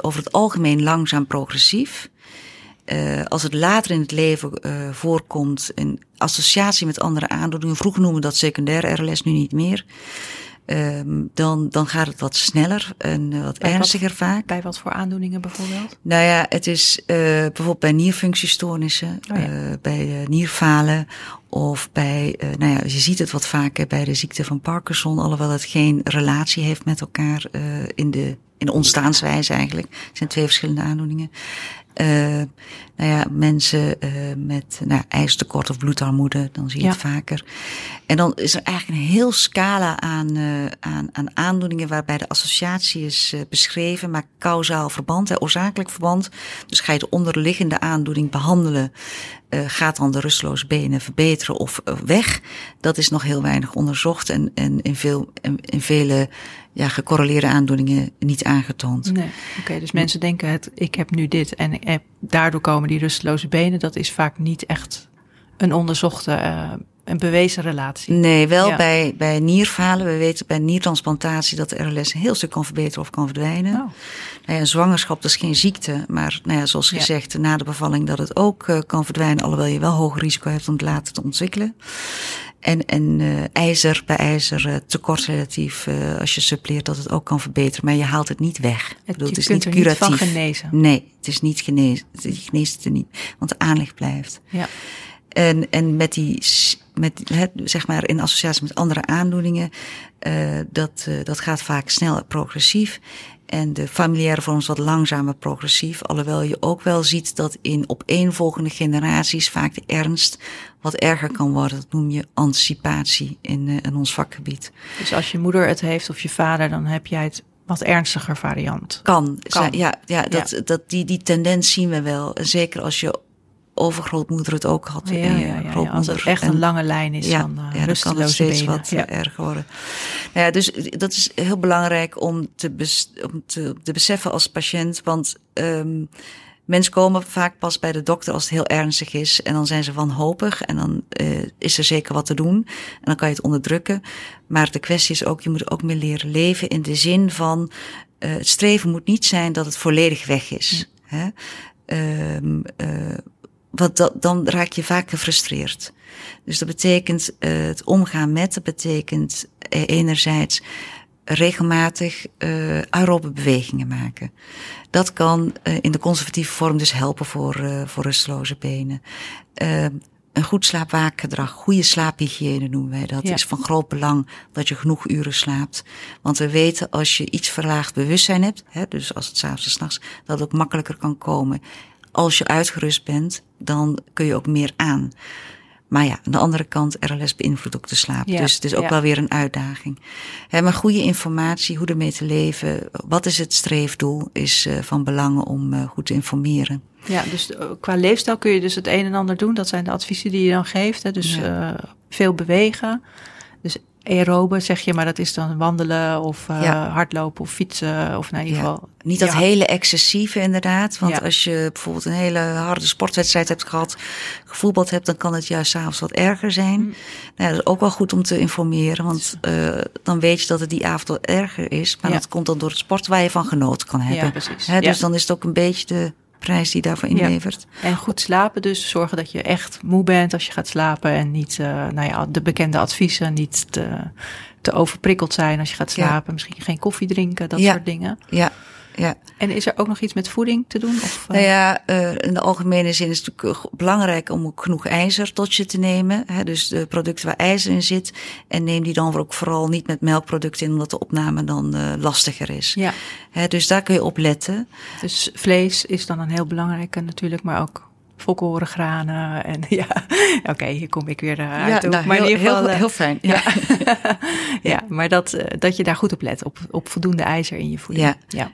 Speaker 2: over het algemeen langzaam progressief. Uh, als het later in het leven uh, voorkomt in associatie met andere aandoeningen, vroeger noemen we dat secundair RLS, nu niet meer. Um, dan, dan gaat het wat sneller en uh, wat
Speaker 1: bij
Speaker 2: ernstiger
Speaker 1: wat,
Speaker 2: vaak.
Speaker 1: Bij wat voor aandoeningen bijvoorbeeld?
Speaker 2: Nou ja, het is bijvoorbeeld bij nierfunctiestoornissen,
Speaker 1: oh ja.
Speaker 2: bij nierfalen of bij, nou ja, je ziet het wat vaker bij de ziekte van Parkinson, alhoewel het geen relatie heeft met elkaar in de in de ontstaanswijze eigenlijk. Het zijn twee verschillende aandoeningen. Uh, nou ja, mensen uh, met nou, ijzertekort of bloedarmoede, dan zie je
Speaker 1: Ja.
Speaker 2: het vaker. En dan is er eigenlijk een heel scala aan, uh, aan, aan aandoeningen waarbij de associatie is beschreven, maar kausaal verband, hè, oorzakelijk verband. Dus ga je de onderliggende aandoening behandelen, gaat dan de rusteloze benen verbeteren of weg? Dat is nog heel weinig onderzocht en, en in, veel, in, in vele ja, gecorreleerde aandoeningen niet aangetoond.
Speaker 1: Nee, oké. Okay, dus mensen denken het, ik heb nu dit en heb, daardoor komen die rusteloze benen. Dat is vaak niet echt een onderzochte, uh, een bewezen relatie.
Speaker 2: Nee, wel ja. bij, bij nierfalen. We weten bij niertransplantatie dat de RLS een heel stuk kan verbeteren of kan verdwijnen.
Speaker 1: Oh.
Speaker 2: Nou ja, zwangerschap dat is geen ziekte, maar nou ja, zoals gezegd, na de bevalling dat het ook uh, kan verdwijnen, alhoewel je wel hoger risico hebt om het later te ontwikkelen. En, en uh, ijzer, bij ijzer uh, tekort relatief, uh, als je suppleert, dat het ook kan verbeteren. Maar je haalt het niet weg.
Speaker 1: Het,
Speaker 2: bedoel,
Speaker 1: je
Speaker 2: het is
Speaker 1: kunt
Speaker 2: niet curatief.
Speaker 1: niet van genezen.
Speaker 2: Nee, het is niet genezen. Je geneest het er niet, want de aanleg blijft.
Speaker 1: Ja.
Speaker 2: En, en met die, met, het, zeg maar in associatie met andere aandoeningen, dat, dat gaat vaak snel en progressief. En de familiaire vorm is wat langzamer progressief. Alhoewel je ook wel ziet dat in opeenvolgende generaties vaak de ernst wat erger kan worden. Dat noem je anticipatie in, uh, in ons vakgebied.
Speaker 1: Dus als je moeder het heeft of je vader, dan heb jij het wat ernstiger variant.
Speaker 2: Kan.
Speaker 1: kan.
Speaker 2: Ja, ja, dat, ja. Dat, die, die tendens zien we wel. Zeker als je overgrootmoeder het ook had.
Speaker 1: Ja, ja, ja, ja, als het echt een lange lijn is
Speaker 2: ja,
Speaker 1: van uh,
Speaker 2: ja, dan kan het steeds
Speaker 1: benen.
Speaker 2: wat ja. erger worden. Nou ja, dus dat is heel belangrijk om te, bes, om te, te beseffen als patiënt. Want um, mensen komen vaak pas bij de dokter als het heel ernstig is. En dan zijn ze wanhopig en dan uh, is er zeker wat te doen. En dan kan je het onderdrukken. Maar de kwestie is ook, je moet ook meer leren leven in de zin van... Uh, het streven moet niet zijn dat het volledig weg is. Hè? Um, uh, want dat, dan raak je vaak gefrustreerd. Dus dat betekent uh, het omgaan met, dat betekent uh, enerzijds regelmatig uh, aerobe bewegingen maken. Dat kan uh, in de conservatieve vorm dus helpen voor, uh, voor rusteloze benen. Een goed slaapwaakgedrag, goede slaaphygiëne noemen wij dat,
Speaker 1: Ja.
Speaker 2: is van groot belang dat je genoeg uren slaapt. Want we weten als je iets verlaagd bewustzijn hebt, hè, dus als het s'avonds en s'nachts, dat het ook makkelijker kan komen. Als je uitgerust bent, dan kun je ook meer aan. Maar ja, aan de andere kant, RLS beïnvloedt ook de slaap.
Speaker 1: Ja,
Speaker 2: Dus het is ook
Speaker 1: ja.
Speaker 2: wel weer een uitdaging. Maar goede informatie, hoe ermee te leven, wat is het streefdoel, is uh, van belang om uh, goed te informeren.
Speaker 1: Ja, dus uh, qua leefstijl kun je dus het een en ander doen. Dat zijn de adviezen die je dan geeft. Hè? Dus
Speaker 2: Ja.
Speaker 1: veel bewegen. Dus aerobe zeg je, maar dat is dan wandelen of uh,
Speaker 2: Ja.
Speaker 1: hardlopen of fietsen. Of nou, in ieder
Speaker 2: Ja.
Speaker 1: geval.
Speaker 2: Niet dat
Speaker 1: ja.
Speaker 2: hele excessieve inderdaad. Want als je bijvoorbeeld een hele harde sportwedstrijd hebt gehad, gevoetbald hebt, dan kan het juist s'avonds wat erger zijn.
Speaker 1: Mm.
Speaker 2: Nou dat is ook wel goed om te informeren, want uh, dan weet je dat het die avond wat erger is. Maar dat komt dan door het sport waar je van genoten kan hebben.
Speaker 1: Ja, precies.
Speaker 2: Hè, dus dan is het ook een beetje de prijs die daarvoor inlevert.
Speaker 1: En goed slapen dus. Zorgen dat je echt moe bent als je gaat slapen. En niet, uh, nou ja, de bekende adviezen. Niet te, te overprikkeld zijn als je gaat slapen. Misschien geen koffie drinken, dat soort dingen.
Speaker 2: Ja, ja.
Speaker 1: En is er ook nog iets met voeding te doen? Of.
Speaker 2: Nou ja, uh, in de algemene zin is het natuurlijk belangrijk om ook genoeg ijzer tot je te nemen. Hè, dus de producten waar ijzer in zit. En neem die dan ook vooral niet met melkproducten in, omdat de opname dan uh, lastiger is.
Speaker 1: Ja.
Speaker 2: Hè, dus daar kun je op letten.
Speaker 1: Dus vlees is dan een heel belangrijke natuurlijk, maar ook volkoren granen. En ja, oké, okay, hier kom ik weer uit.
Speaker 2: Ja, nou, maar heel, in ieder geval, heel, heel fijn.
Speaker 1: Ja, ja. ja maar dat, dat je daar goed op let, op, op voldoende ijzer in je voeding.
Speaker 2: Ja.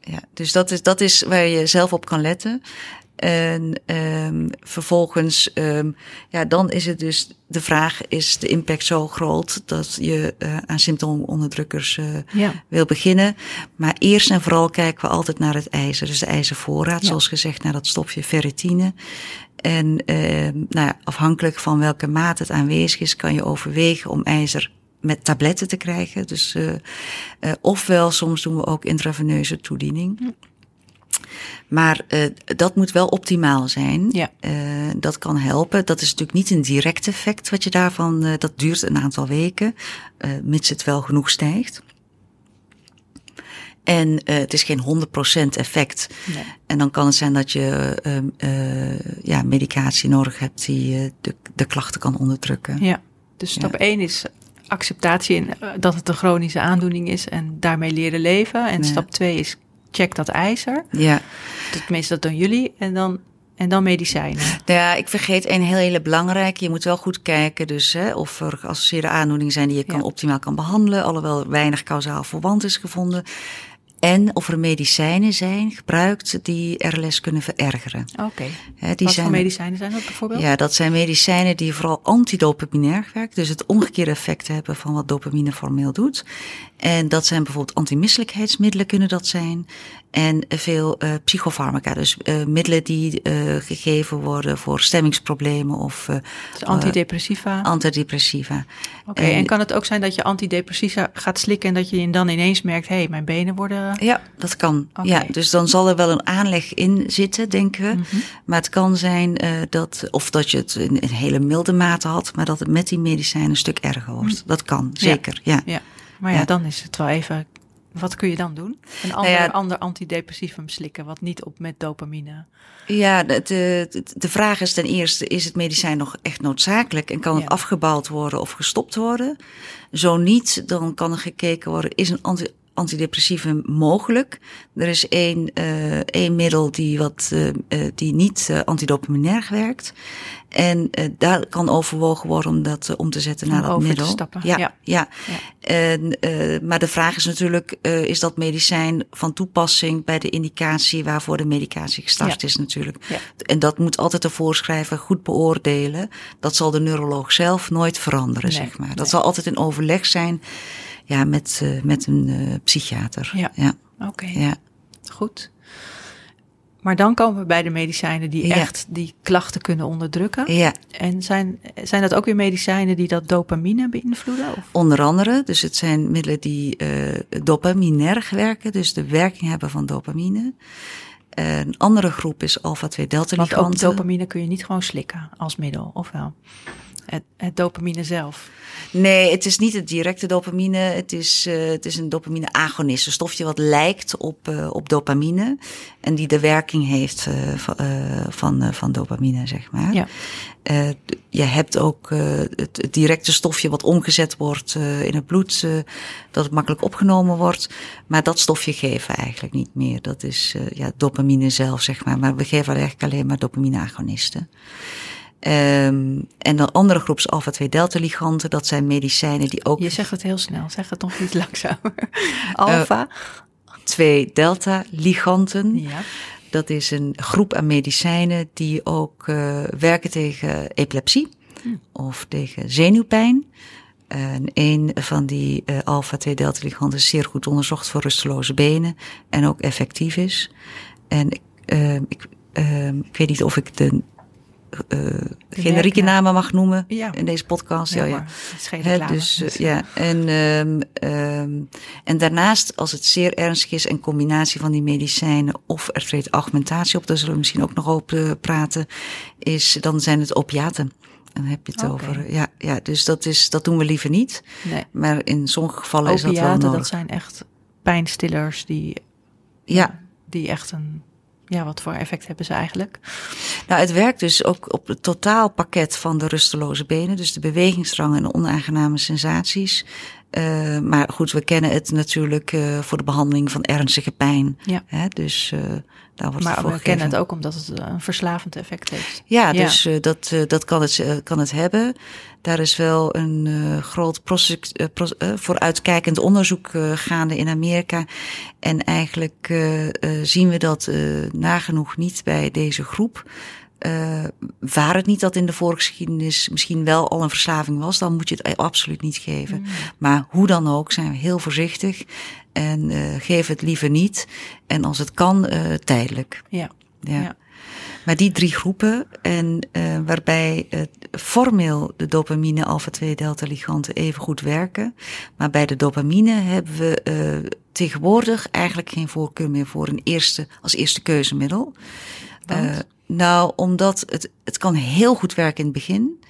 Speaker 2: Ja. Dus dat is, dat is waar je zelf op kan letten. En um, vervolgens, um, ja, dan is het dus de vraag: is de impact zo groot dat je uh, aan symptoomonderdrukkers uh, ja. wil beginnen? Maar eerst en vooral kijken we altijd naar het ijzer, dus de ijzervoorraad, ja. zoals gezegd, naar dat stofje ferritine. En uh, nou ja, afhankelijk van welke mate het aanwezig is, kan je overwegen om ijzer met tabletten te krijgen. Dus, uh, uh, ofwel, soms doen we ook intraveneuze toediening. Maar uh, dat moet wel optimaal zijn.
Speaker 1: Ja.
Speaker 2: dat kan helpen. Dat is natuurlijk niet een direct effect wat je daarvan. dat duurt een aantal weken, mits het wel genoeg stijgt. En het is geen 100% effect.
Speaker 1: Nee.
Speaker 2: En dan kan het zijn dat je ja, medicatie nodig hebt die de, de klachten kan onderdrukken.
Speaker 1: Ja. Dus stap 1 ja. is acceptatie in dat het een chronische aandoening is en daarmee leren leven. En
Speaker 2: Ja.
Speaker 1: stap twee is check dat ijzer.
Speaker 2: Ja.
Speaker 1: Tenminste, dat doen jullie. En dan, en dan medicijnen.
Speaker 2: Nou ja, ik vergeet een heel hele belangrijke. Je moet wel goed kijken dus, hè, of er geassocieerde aandoeningen zijn die je kan,
Speaker 1: Ja.
Speaker 2: optimaal kan behandelen. Alhoewel weinig kausaal verband is gevonden. En of er medicijnen zijn gebruikt die RLS kunnen verergeren.
Speaker 1: Oké.
Speaker 2: Die
Speaker 1: Wat
Speaker 2: zijn,
Speaker 1: voor medicijnen zijn dat bijvoorbeeld?
Speaker 2: Ja, dat zijn medicijnen die vooral antidopaminair werken. Dus het omgekeerde effect hebben van wat dopamine formeel doet. En dat zijn bijvoorbeeld antimisselijkheidsmiddelen kunnen dat zijn. En veel uh, psychofarmaca, dus uh, middelen die uh, gegeven worden voor stemmingsproblemen of
Speaker 1: Dus antidepressiva.
Speaker 2: antidepressiva.
Speaker 1: Oké, en, kan het ook zijn dat je antidepressiva gaat slikken en dat je dan ineens merkt, hé, hey, mijn benen worden...
Speaker 2: Ja, dat kan. Ja, dus dan zal er wel een aanleg in zitten, denken we.
Speaker 1: Mhm.
Speaker 2: Maar het kan zijn dat, of dat je het in een hele milde mate had, maar dat het met die medicijnen een stuk erger wordt. Dat kan, zeker. Ja.
Speaker 1: Ja, maar ja,
Speaker 2: Ja.
Speaker 1: dan is het wel even... Wat kun je dan doen? Een ander,
Speaker 2: ja,
Speaker 1: ander antidepressivum slikken, wat niet op met dopamine.
Speaker 2: Ja, de, de, de vraag is ten eerste, is het medicijn nog echt noodzakelijk en kan het
Speaker 1: Ja.
Speaker 2: afgebouwd worden of gestopt worden? Zo niet, dan kan er gekeken worden, is een anti, antidepressivum mogelijk? Er is één, uh, één middel die, wat, uh, die niet uh, antidopaminair werkt. En daar kan overwogen worden om dat om te zetten naar dat
Speaker 1: over te
Speaker 2: middel.
Speaker 1: stappen,
Speaker 2: Ja,
Speaker 1: ja.
Speaker 2: ja.
Speaker 1: Ja.
Speaker 2: En, maar de vraag is natuurlijk, is dat medicijn van toepassing bij de indicatie waarvoor de medicatie gestart
Speaker 1: Ja.
Speaker 2: is natuurlijk. En dat moet altijd de voorschrijver goed beoordelen. Dat zal de neuroloog zelf nooit veranderen,
Speaker 1: Nee,
Speaker 2: zeg maar. Dat
Speaker 1: nee.
Speaker 2: zal altijd in overleg zijn ja, met, uh, met een uh, psychiater.
Speaker 1: Ja.
Speaker 2: ja.
Speaker 1: Oké,
Speaker 2: ja.
Speaker 1: goed. Maar dan komen we bij de medicijnen die
Speaker 2: Ja.
Speaker 1: echt die klachten kunnen onderdrukken.
Speaker 2: ja.
Speaker 1: En zijn, zijn dat ook weer medicijnen die dat dopamine beïnvloeden? Of?
Speaker 2: Onder andere, dus het zijn middelen die uh, dopaminerg werken, dus de werking hebben van dopamine. Een andere groep is alpha-2 delta
Speaker 1: Want ook dopamine kun je niet gewoon slikken als middel, of wel? Het, het dopamine zelf.
Speaker 2: Nee, het is niet het directe dopamine. Het is, uh, het is een dopamine-agonist. Een stofje wat lijkt op, uh, op dopamine. En die de werking heeft van, van, van dopamine, zeg maar.
Speaker 1: Ja.
Speaker 2: je hebt ook het, het, directe stofje wat omgezet wordt in het bloed. dat het makkelijk opgenomen wordt. Maar dat stofje geven we eigenlijk niet meer. Dat is ja, dopamine zelf, zeg maar. Maar we geven eigenlijk alleen maar dopamine-agonisten. Um, en een andere groep is alpha-2 delta liganten. Dat zijn medicijnen die ook.
Speaker 1: Je zegt het heel snel, zeg het nog iets langzamer. alpha.
Speaker 2: Uh, 2 delta liganten.
Speaker 1: Ja.
Speaker 2: Dat is een groep aan medicijnen die ook uh, werken tegen epilepsie hm. of tegen zenuwpijn. En een van die uh, alpha-2 delta liganten is zeer goed onderzocht voor rusteloze benen en ook effectief is. En ik, ik weet niet of ik de uh, generieke namen mag noemen
Speaker 1: Ja.
Speaker 2: in deze podcast. Ja, ja.
Speaker 1: het is geen
Speaker 2: dus, eh, ja, en, ehm, ehm, en daarnaast, als het zeer ernstig is, en combinatie van die medicijnen of er treedt augmentatie op, daar zullen we misschien ook nog over eh, praten, is, dan zijn het opiaten. Dan heb je het over. Ja, ja, dus dat, is, dat doen we liever niet.
Speaker 1: nee.
Speaker 2: Maar in sommige gevallen is dat wel
Speaker 1: Opiaten,
Speaker 2: nodig.
Speaker 1: dat zijn echt pijnstillers die,
Speaker 2: Ja,
Speaker 1: die echt een... Ja, wat voor effect hebben ze eigenlijk?
Speaker 2: Nou, het werkt dus ook op het totaalpakket van de rusteloze benen. Dus de bewegingsdrang en de onaangename sensaties. Uh, maar goed, we kennen het natuurlijk uh, voor de behandeling van ernstige pijn.
Speaker 1: Ja.
Speaker 2: Hè, dus uh, daar wordt
Speaker 1: Maar we kennen het ook omdat het een verslavend effect heeft.
Speaker 2: Ja,
Speaker 1: Ja.
Speaker 2: dus dat, dat kan, het, kan het hebben. Daar is wel een groot vooruitkijkend onderzoek gaande in Amerika. En eigenlijk zien we dat nagenoeg niet bij deze groep. Uh, waar het niet dat in de voorgeschiedenis misschien wel al een verslaving was, dan moet je het absoluut niet geven.
Speaker 1: Mm.
Speaker 2: Maar hoe dan ook zijn we heel voorzichtig en uh, geef het liever niet. En als het kan, uh, tijdelijk.
Speaker 1: Ja.
Speaker 2: Ja.
Speaker 1: Ja.
Speaker 2: Maar die drie groepen, en waarbij formeel de dopamine alpha-2 delta liganten even goed werken. Maar bij de dopamine hebben we tegenwoordig eigenlijk geen voorkeur meer voor een eerste, als eerste keuzemiddel.
Speaker 1: Want?
Speaker 2: Nou, omdat het, het kan heel goed werken in het begin.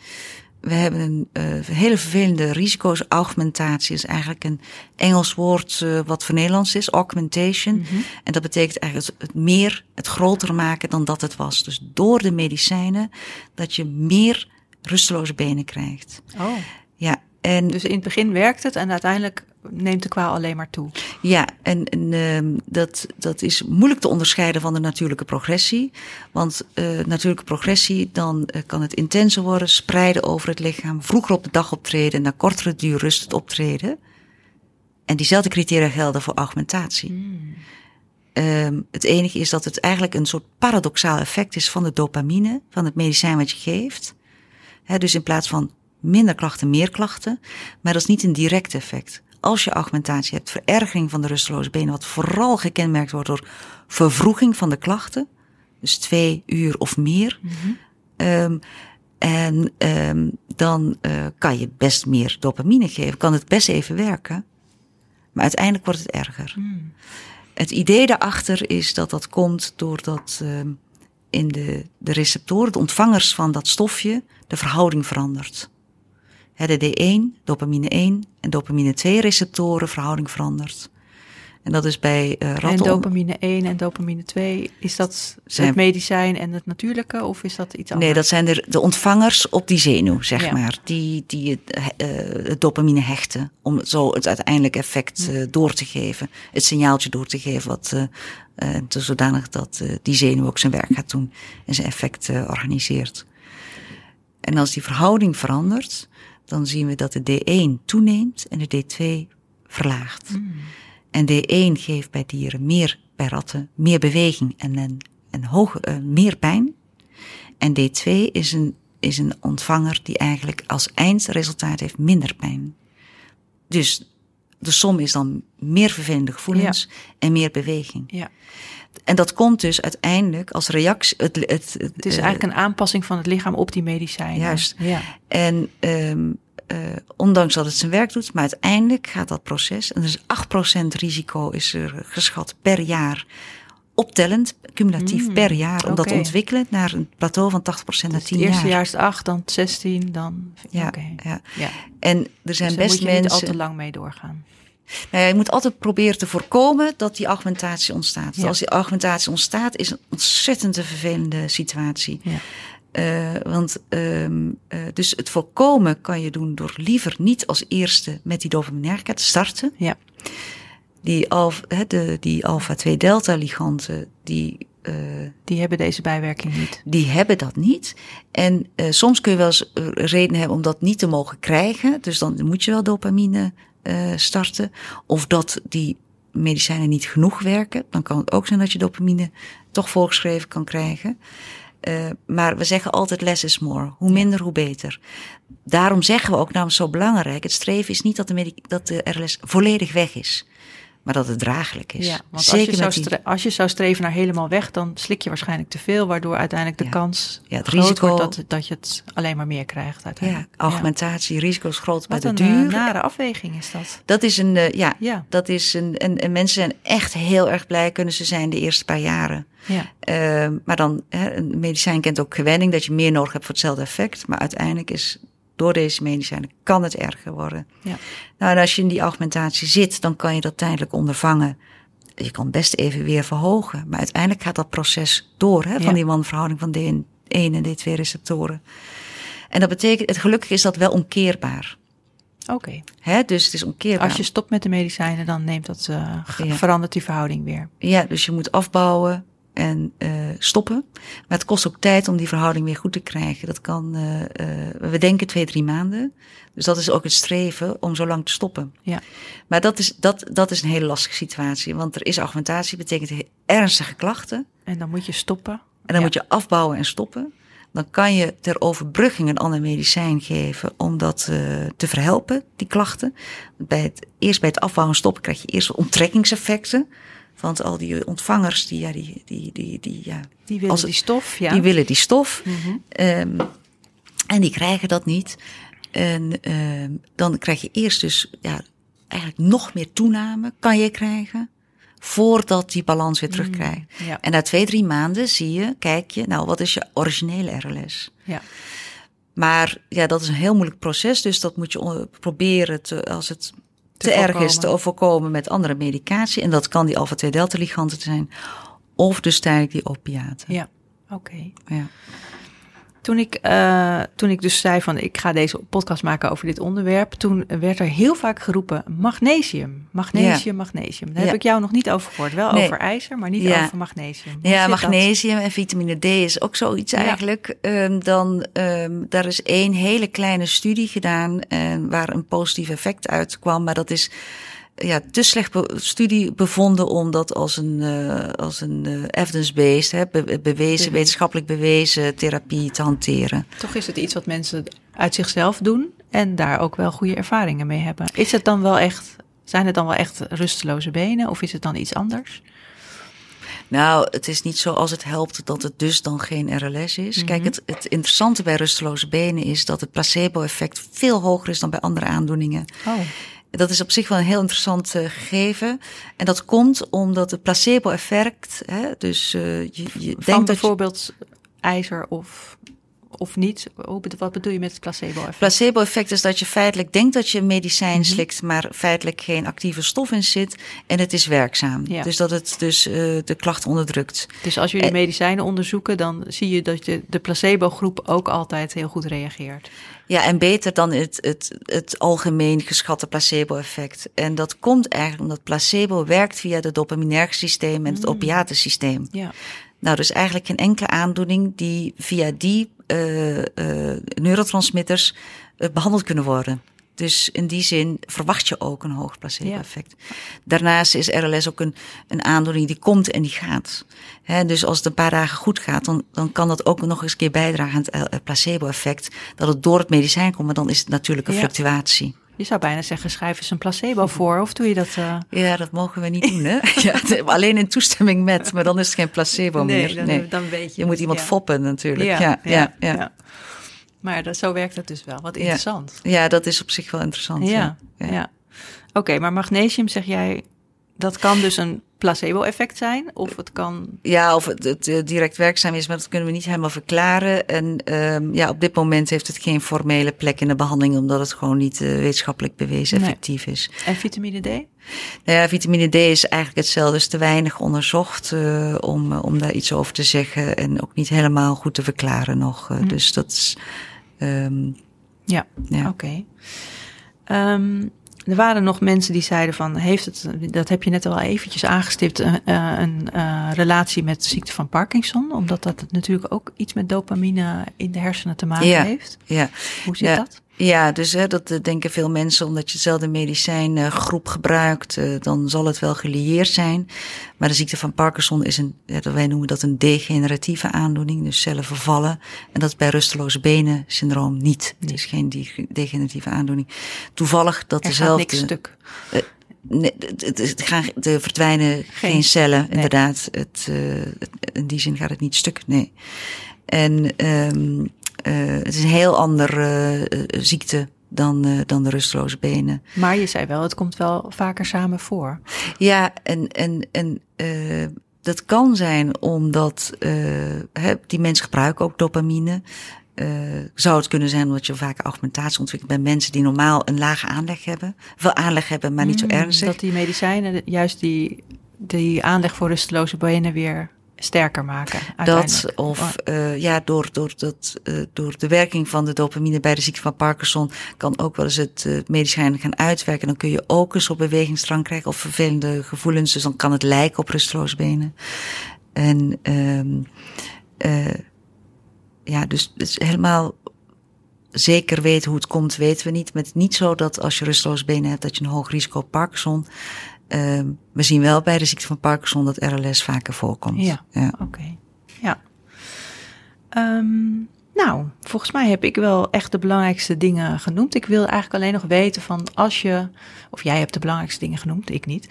Speaker 2: We hebben een uh, hele vervelende risico's. Augmentatie is eigenlijk een Engels woord uh, wat voor Nederlands is, augmentation.
Speaker 1: Mhm.
Speaker 2: En dat betekent eigenlijk het, meer, het groter maken dan dat het was. Dus door de medicijnen dat je meer rusteloze benen krijgt.
Speaker 1: Oh,
Speaker 2: en
Speaker 1: dus in het begin werkt het en uiteindelijk neemt de kwaal alleen maar toe.
Speaker 2: Ja, en, en uh, dat, dat is moeilijk te onderscheiden van de natuurlijke progressie. Want uh, natuurlijke progressie, dan uh, kan het intenser worden, spreiden over het lichaam, vroeger op de dag optreden, na kortere duur rustend optreden. En diezelfde criteria gelden voor augmentatie.
Speaker 1: Mm.
Speaker 2: Um, het enige is dat het eigenlijk een soort paradoxaal effect is van de dopamine, van het medicijn wat je geeft. He, dus in plaats van minder klachten, meer klachten. Maar dat is niet een direct effect als je augmentatie hebt, verergering van de rusteloze benen, wat vooral gekenmerkt wordt door vervroeging van de klachten, dus twee uur of meer.
Speaker 1: Mm -hmm.
Speaker 2: um, en um, dan uh, kan je best meer dopamine geven, kan het best even werken, maar uiteindelijk wordt het erger.
Speaker 1: Mm.
Speaker 2: Het idee daarachter is dat dat komt doordat um, in de, de receptoren, de ontvangers van dat stofje, de verhouding verandert de D1, dopamine 1 en dopamine 2 receptoren verhouding verandert. En dat is bij uh, ratten.
Speaker 1: En dopamine 1 en dopamine 2, is dat
Speaker 2: Zijn-
Speaker 1: het medicijn en het natuurlijke of is dat iets anders?
Speaker 2: Nee, dat zijn de, de ontvangers op die zenuw, zeg
Speaker 1: Ja.
Speaker 2: maar. Die, die het, eh, dopamine hechten. Om zo het uiteindelijk effect eh, door te geven. Het signaaltje door te geven. Wat, zodanig dat die zenuw ook zijn werk gaat doen. En zijn effect organiseert. En als die verhouding verandert. Dan zien we dat de D1 toeneemt en de D2 verlaagt.
Speaker 1: Mm.
Speaker 2: En D1 geeft bij dieren meer, bij ratten, meer beweging en een, een hoge, uh, meer pijn. En D2 is een, is een ontvanger die eigenlijk als eindresultaat heeft minder pijn. Dus de som is dan meer vervelende gevoelens en meer beweging.
Speaker 1: Ja,
Speaker 2: En dat komt dus uiteindelijk als reactie. Het, het, het,
Speaker 1: het is
Speaker 2: eh,
Speaker 1: eigenlijk een aanpassing van het lichaam op die medicijnen.
Speaker 2: Juist.
Speaker 1: Ja.
Speaker 2: En um, uh, ondanks dat het zijn werk doet, maar uiteindelijk gaat dat proces. En er is 8% risico is er geschat per jaar. Optellend, cumulatief
Speaker 1: Mm,
Speaker 2: per jaar. Om dat te ontwikkelen naar een plateau van 80% na
Speaker 1: Dus
Speaker 2: 10
Speaker 1: het eerste
Speaker 2: jaar.
Speaker 1: jaar is het 8, dan het 16, dan...
Speaker 2: Ja, ja.
Speaker 1: Ja.
Speaker 2: En er
Speaker 1: Dus
Speaker 2: zijn
Speaker 1: daar
Speaker 2: best
Speaker 1: moet je niet al
Speaker 2: mensen.
Speaker 1: te lang mee doorgaan.
Speaker 2: Nou ja, je moet altijd proberen te voorkomen dat die augmentatie ontstaat.
Speaker 1: Ja.
Speaker 2: Als die augmentatie ontstaat, is een ontzettend vervelende situatie.
Speaker 1: Ja.
Speaker 2: Uh, want um, uh, dus het voorkomen kan je doen door liever niet als eerste met die dopaminergica te starten.
Speaker 1: Ja.
Speaker 2: Die, alf, he, de, die alpha-2 delta liganten, die, uh,
Speaker 1: Die hebben deze bijwerking niet.
Speaker 2: die hebben dat niet. En soms kun je wel eens reden hebben om dat niet te mogen krijgen. Dus dan moet je wel dopamine uh, starten. Of dat die medicijnen niet genoeg werken. Dan kan het ook zijn dat je dopamine toch voorgeschreven kan krijgen. Uh, maar we zeggen altijd less is more. Hoe minder, hoe beter. Daarom zeggen we ook, namens zo belangrijk, het streven is niet dat de, dat de RLS volledig weg is. Maar dat het draaglijk is.
Speaker 1: Ja, want
Speaker 2: Zeker
Speaker 1: als, je zou
Speaker 2: die-
Speaker 1: als je zou streven naar helemaal weg, dan slik je waarschijnlijk te veel, waardoor uiteindelijk de
Speaker 2: Ja.
Speaker 1: kans
Speaker 2: Ja, het risico-
Speaker 1: wordt dat, dat je het alleen maar meer krijgt
Speaker 2: ja,
Speaker 1: uiteindelijk.
Speaker 2: augmentatie, risico's groot, maar
Speaker 1: Wat
Speaker 2: de
Speaker 1: een eh,
Speaker 2: duur.
Speaker 1: nare afweging is dat.
Speaker 2: Dat is een, eh, ja,
Speaker 1: Ja,
Speaker 2: dat is een, en, en mensen zijn echt heel erg blij kunnen ze zijn de eerste paar jaren.
Speaker 1: ja,
Speaker 2: Ehm, maar dan, hè, een medicijn kent ook gewenning, dat je meer nodig hebt voor hetzelfde effect. Maar uiteindelijk is door deze medicijnen kan het erger worden.
Speaker 1: ja.
Speaker 2: Nou, en als je in die augmentatie zit, dan kan je dat tijdelijk ondervangen. Je kan best even weer verhogen. Maar uiteindelijk gaat dat proces door, hè, van
Speaker 1: Ja.
Speaker 2: die wanverhouding van D1 en D2 receptoren. En dat betekent, het gelukkig is dat wel omkeerbaar.
Speaker 1: Oké.
Speaker 2: Hè? Dus het is omkeerbaar.
Speaker 1: Als je stopt met de medicijnen, dan neemt dat, eh,
Speaker 2: Ja.
Speaker 1: verandert die verhouding weer.
Speaker 2: Ja, dus je moet afbouwen en eh, stoppen. Maar het kost ook tijd om die verhouding weer goed te krijgen. Dat kan, eh, eh, we denken twee, drie maanden. Dus dat is ook het streven om zo lang te stoppen.
Speaker 1: Ja.
Speaker 2: Maar dat is, dat, dat is een hele lastige situatie. Want er is augmentatie, betekent ernstige klachten.
Speaker 1: En dan moet je stoppen.
Speaker 2: En dan
Speaker 1: Ja.
Speaker 2: moet je afbouwen en stoppen. Dan kan je ter overbrugging een ander medicijn geven om dat eh, te verhelpen, die klachten. Bij het, eerst bij het afbouwen en stoppen krijg je eerst onttrekkingseffecten. Want al die ontvangers, die, ja, die, die, die, die, ja,
Speaker 1: Die willen
Speaker 2: Als
Speaker 1: die stof, ja.
Speaker 2: die willen die stof.
Speaker 1: Mhm.
Speaker 2: Ehm, en die krijgen dat niet. En ehm, dan krijg je eerst dus ja, eigenlijk nog meer toename kan je krijgen. Voordat die balans weer terugkrijgt.
Speaker 1: Ja,
Speaker 2: En na twee, drie maanden zie je, kijk je, nou wat is je originele RLS?
Speaker 1: ja.
Speaker 2: Maar ja, dat is een heel moeilijk proces. Dus dat moet je proberen te, als het te,
Speaker 1: Te
Speaker 2: erg is, te
Speaker 1: voorkomen.
Speaker 2: voorkomen met andere medicatie. En dat kan die alpha-2-delta-liganten zijn. Of dus tijdelijk die opiaten.
Speaker 1: ja. Oké.
Speaker 2: Ja.
Speaker 1: Toen ik, eh, toen ik dus zei van ik ga deze podcast maken over dit onderwerp, toen werd er heel vaak geroepen magnesium, magnesium, magnesium. Daar heb ik jou nog niet over gehoord. Wel
Speaker 2: Nee.
Speaker 1: over ijzer, maar niet
Speaker 2: Ja.
Speaker 1: over magnesium. Hoe
Speaker 2: Ja,
Speaker 1: dat?
Speaker 2: magnesium en vitamine D is ook zoiets eigenlijk. Ehm, dan, ehm, daar is één hele kleine studie gedaan en waar een positief effect uitkwam. Maar dat is ja, te slecht be- studie bevonden om dat als een, eh, als een eh, evidence-based, be- bewezen,
Speaker 1: Mhm.
Speaker 2: wetenschappelijk bewezen therapie te hanteren.
Speaker 1: Toch is het iets wat mensen uit zichzelf doen en daar ook wel goede ervaringen mee hebben. Is het dan wel echt, zijn het dan wel echt rusteloze benen of is het dan iets anders?
Speaker 2: Nou, het is niet zo als het helpt dat het dus dan geen RLS is. Kijk, het, het interessante bij rusteloze benen is dat het placebo-effect veel hoger is dan bij andere aandoeningen.
Speaker 1: Oh,
Speaker 2: Dat is op zich wel een heel interessant eh, gegeven. En dat komt omdat het placebo-effect, dus eh, je, je
Speaker 1: van
Speaker 2: denkt dat je,
Speaker 1: bijvoorbeeld ijzer of, of niet. Wat bedoel je met het placebo-effect?
Speaker 2: placebo-effect is dat je feitelijk denkt dat je een medicijn
Speaker 1: Mhm.
Speaker 2: slikt, maar feitelijk geen actieve stof in zit en het is werkzaam.
Speaker 1: Ja.
Speaker 2: Dus dat het dus eh, de klacht onderdrukt.
Speaker 1: Dus als jullie medicijnen onderzoeken, dan zie je dat je de placebo-groep ook altijd heel goed reageert.
Speaker 2: Ja, en beter dan het, het, het algemeen geschatte placebo-effect. En dat komt eigenlijk omdat placebo werkt via het dopaminerg systeem en het opiatensysteem.
Speaker 1: Ja,
Speaker 2: Nou, dus eigenlijk geen enkele aandoening die via die eh, neurotransmitters eh, behandeld kunnen worden. Dus in die zin verwacht je ook een hoog placebo-effect. Daarnaast is RLS ook een, een aandoening die komt en die gaat. Dus als het een paar dagen goed gaat, dan, dan kan dat ook nog eens een keer bijdragen aan het eh, placebo-effect. Dat het door het medicijn komt, maar dan is het natuurlijk een
Speaker 1: Ja.
Speaker 2: fluctuatie.
Speaker 1: je zou bijna zeggen, schrijf eens een placebo voor. Of doe je dat... eh,
Speaker 2: Ja, dat mogen we niet doen, hè? ja, alleen in toestemming met, maar dan is het geen placebo meer.
Speaker 1: dan,
Speaker 2: Nee.
Speaker 1: dan weet je.
Speaker 2: Je moet
Speaker 1: het,
Speaker 2: iemand foppen natuurlijk. Ja, ja, ja.
Speaker 1: Maar dat, zo werkt het dus wel. Wat interessant.
Speaker 2: Ja, dat is op zich wel interessant.
Speaker 1: Ja, ja. Oké, maar magnesium zeg jij, dat kan dus een placebo-effect zijn? Of het kan...
Speaker 2: Ja, of het, het, eh, direct werkzaam is, maar dat kunnen we niet helemaal verklaren. En ehm, ja, op dit moment heeft het geen formele plek in de behandeling, omdat het gewoon niet eh, wetenschappelijk bewezen
Speaker 1: Nee.
Speaker 2: effectief is.
Speaker 1: En vitamine D?
Speaker 2: Nou ja, vitamine D is eigenlijk hetzelfde, is te weinig onderzocht eh, om, om daar iets over te zeggen en ook niet helemaal goed te verklaren nog. Eh, Dus dat is. Ehm,
Speaker 1: Ja,
Speaker 2: ja.
Speaker 1: oké. Ehm, er waren nog mensen die zeiden van, heeft het, dat heb je net al eventjes aangestipt, een, eh, een eh, relatie met de ziekte van Parkinson? Omdat dat natuurlijk ook iets met dopamine in de hersenen te maken
Speaker 2: Ja.
Speaker 1: heeft.
Speaker 2: ja.
Speaker 1: Hoe zit
Speaker 2: Ja.
Speaker 1: dat?
Speaker 2: Ja, dus hè, dat eh, denken veel mensen, omdat je dezelfde medicijngroep gebruikt, eh, dan zal het wel gelieerd zijn. Maar de ziekte van Parkinson is een, wij noemen dat een degeneratieve aandoening, dus cellen vervallen. En dat is bij rusteloze benen syndroom niet. Het is geen de- degeneratieve aandoening. Toevallig dat
Speaker 1: Er gaat
Speaker 2: dezelfde.
Speaker 1: niks stuk.
Speaker 2: Eh, nee, het, gaan, er verdwijnen geen, cellen, inderdaad. Het, uh, in die zin gaat het niet stuk, nee. En um, het is een heel andere uh, ziekte dan, uh, dan de rusteloze benen.
Speaker 1: Maar je zei wel, het komt wel vaker samen voor.
Speaker 2: Ja, en, en, en uh, dat kan zijn omdat uh, die mensen gebruiken ook dopamine. Zou het kunnen zijn omdat je vaak augmentatie ontwikkelt bij mensen die normaal een lage aanleg hebben. Wel aanleg hebben, maar niet zo
Speaker 1: Mm,
Speaker 2: ernstig.
Speaker 1: Dat die medicijnen juist die, die aanleg voor rusteloze benen weer sterker maken.
Speaker 2: Dat of uh, ja, door, door, dat, uh, door de werking van de dopamine bij de ziekte van Parkinson kan ook wel eens het uh, medicijn gaan uitwerken. Dan kun je ook eens op bewegingsdrang krijgen of vervelende gevoelens. Dus dan kan het lijken op rusteloze benen. En um, ja, dus, dus helemaal zeker weten hoe het komt, weten we niet. Maar het is niet zo dat als je rusteloze benen hebt, dat je een hoog risico op Parkinson. Uh, we zien wel bij de ziekte van Parkinson dat RLS vaker voorkomt.
Speaker 1: Ja, ja. oké. Okay. Ja. Um, nou, volgens mij heb ik wel echt de belangrijkste dingen genoemd. Ik wil eigenlijk alleen nog weten van als je, of jij hebt de belangrijkste dingen genoemd, ik niet.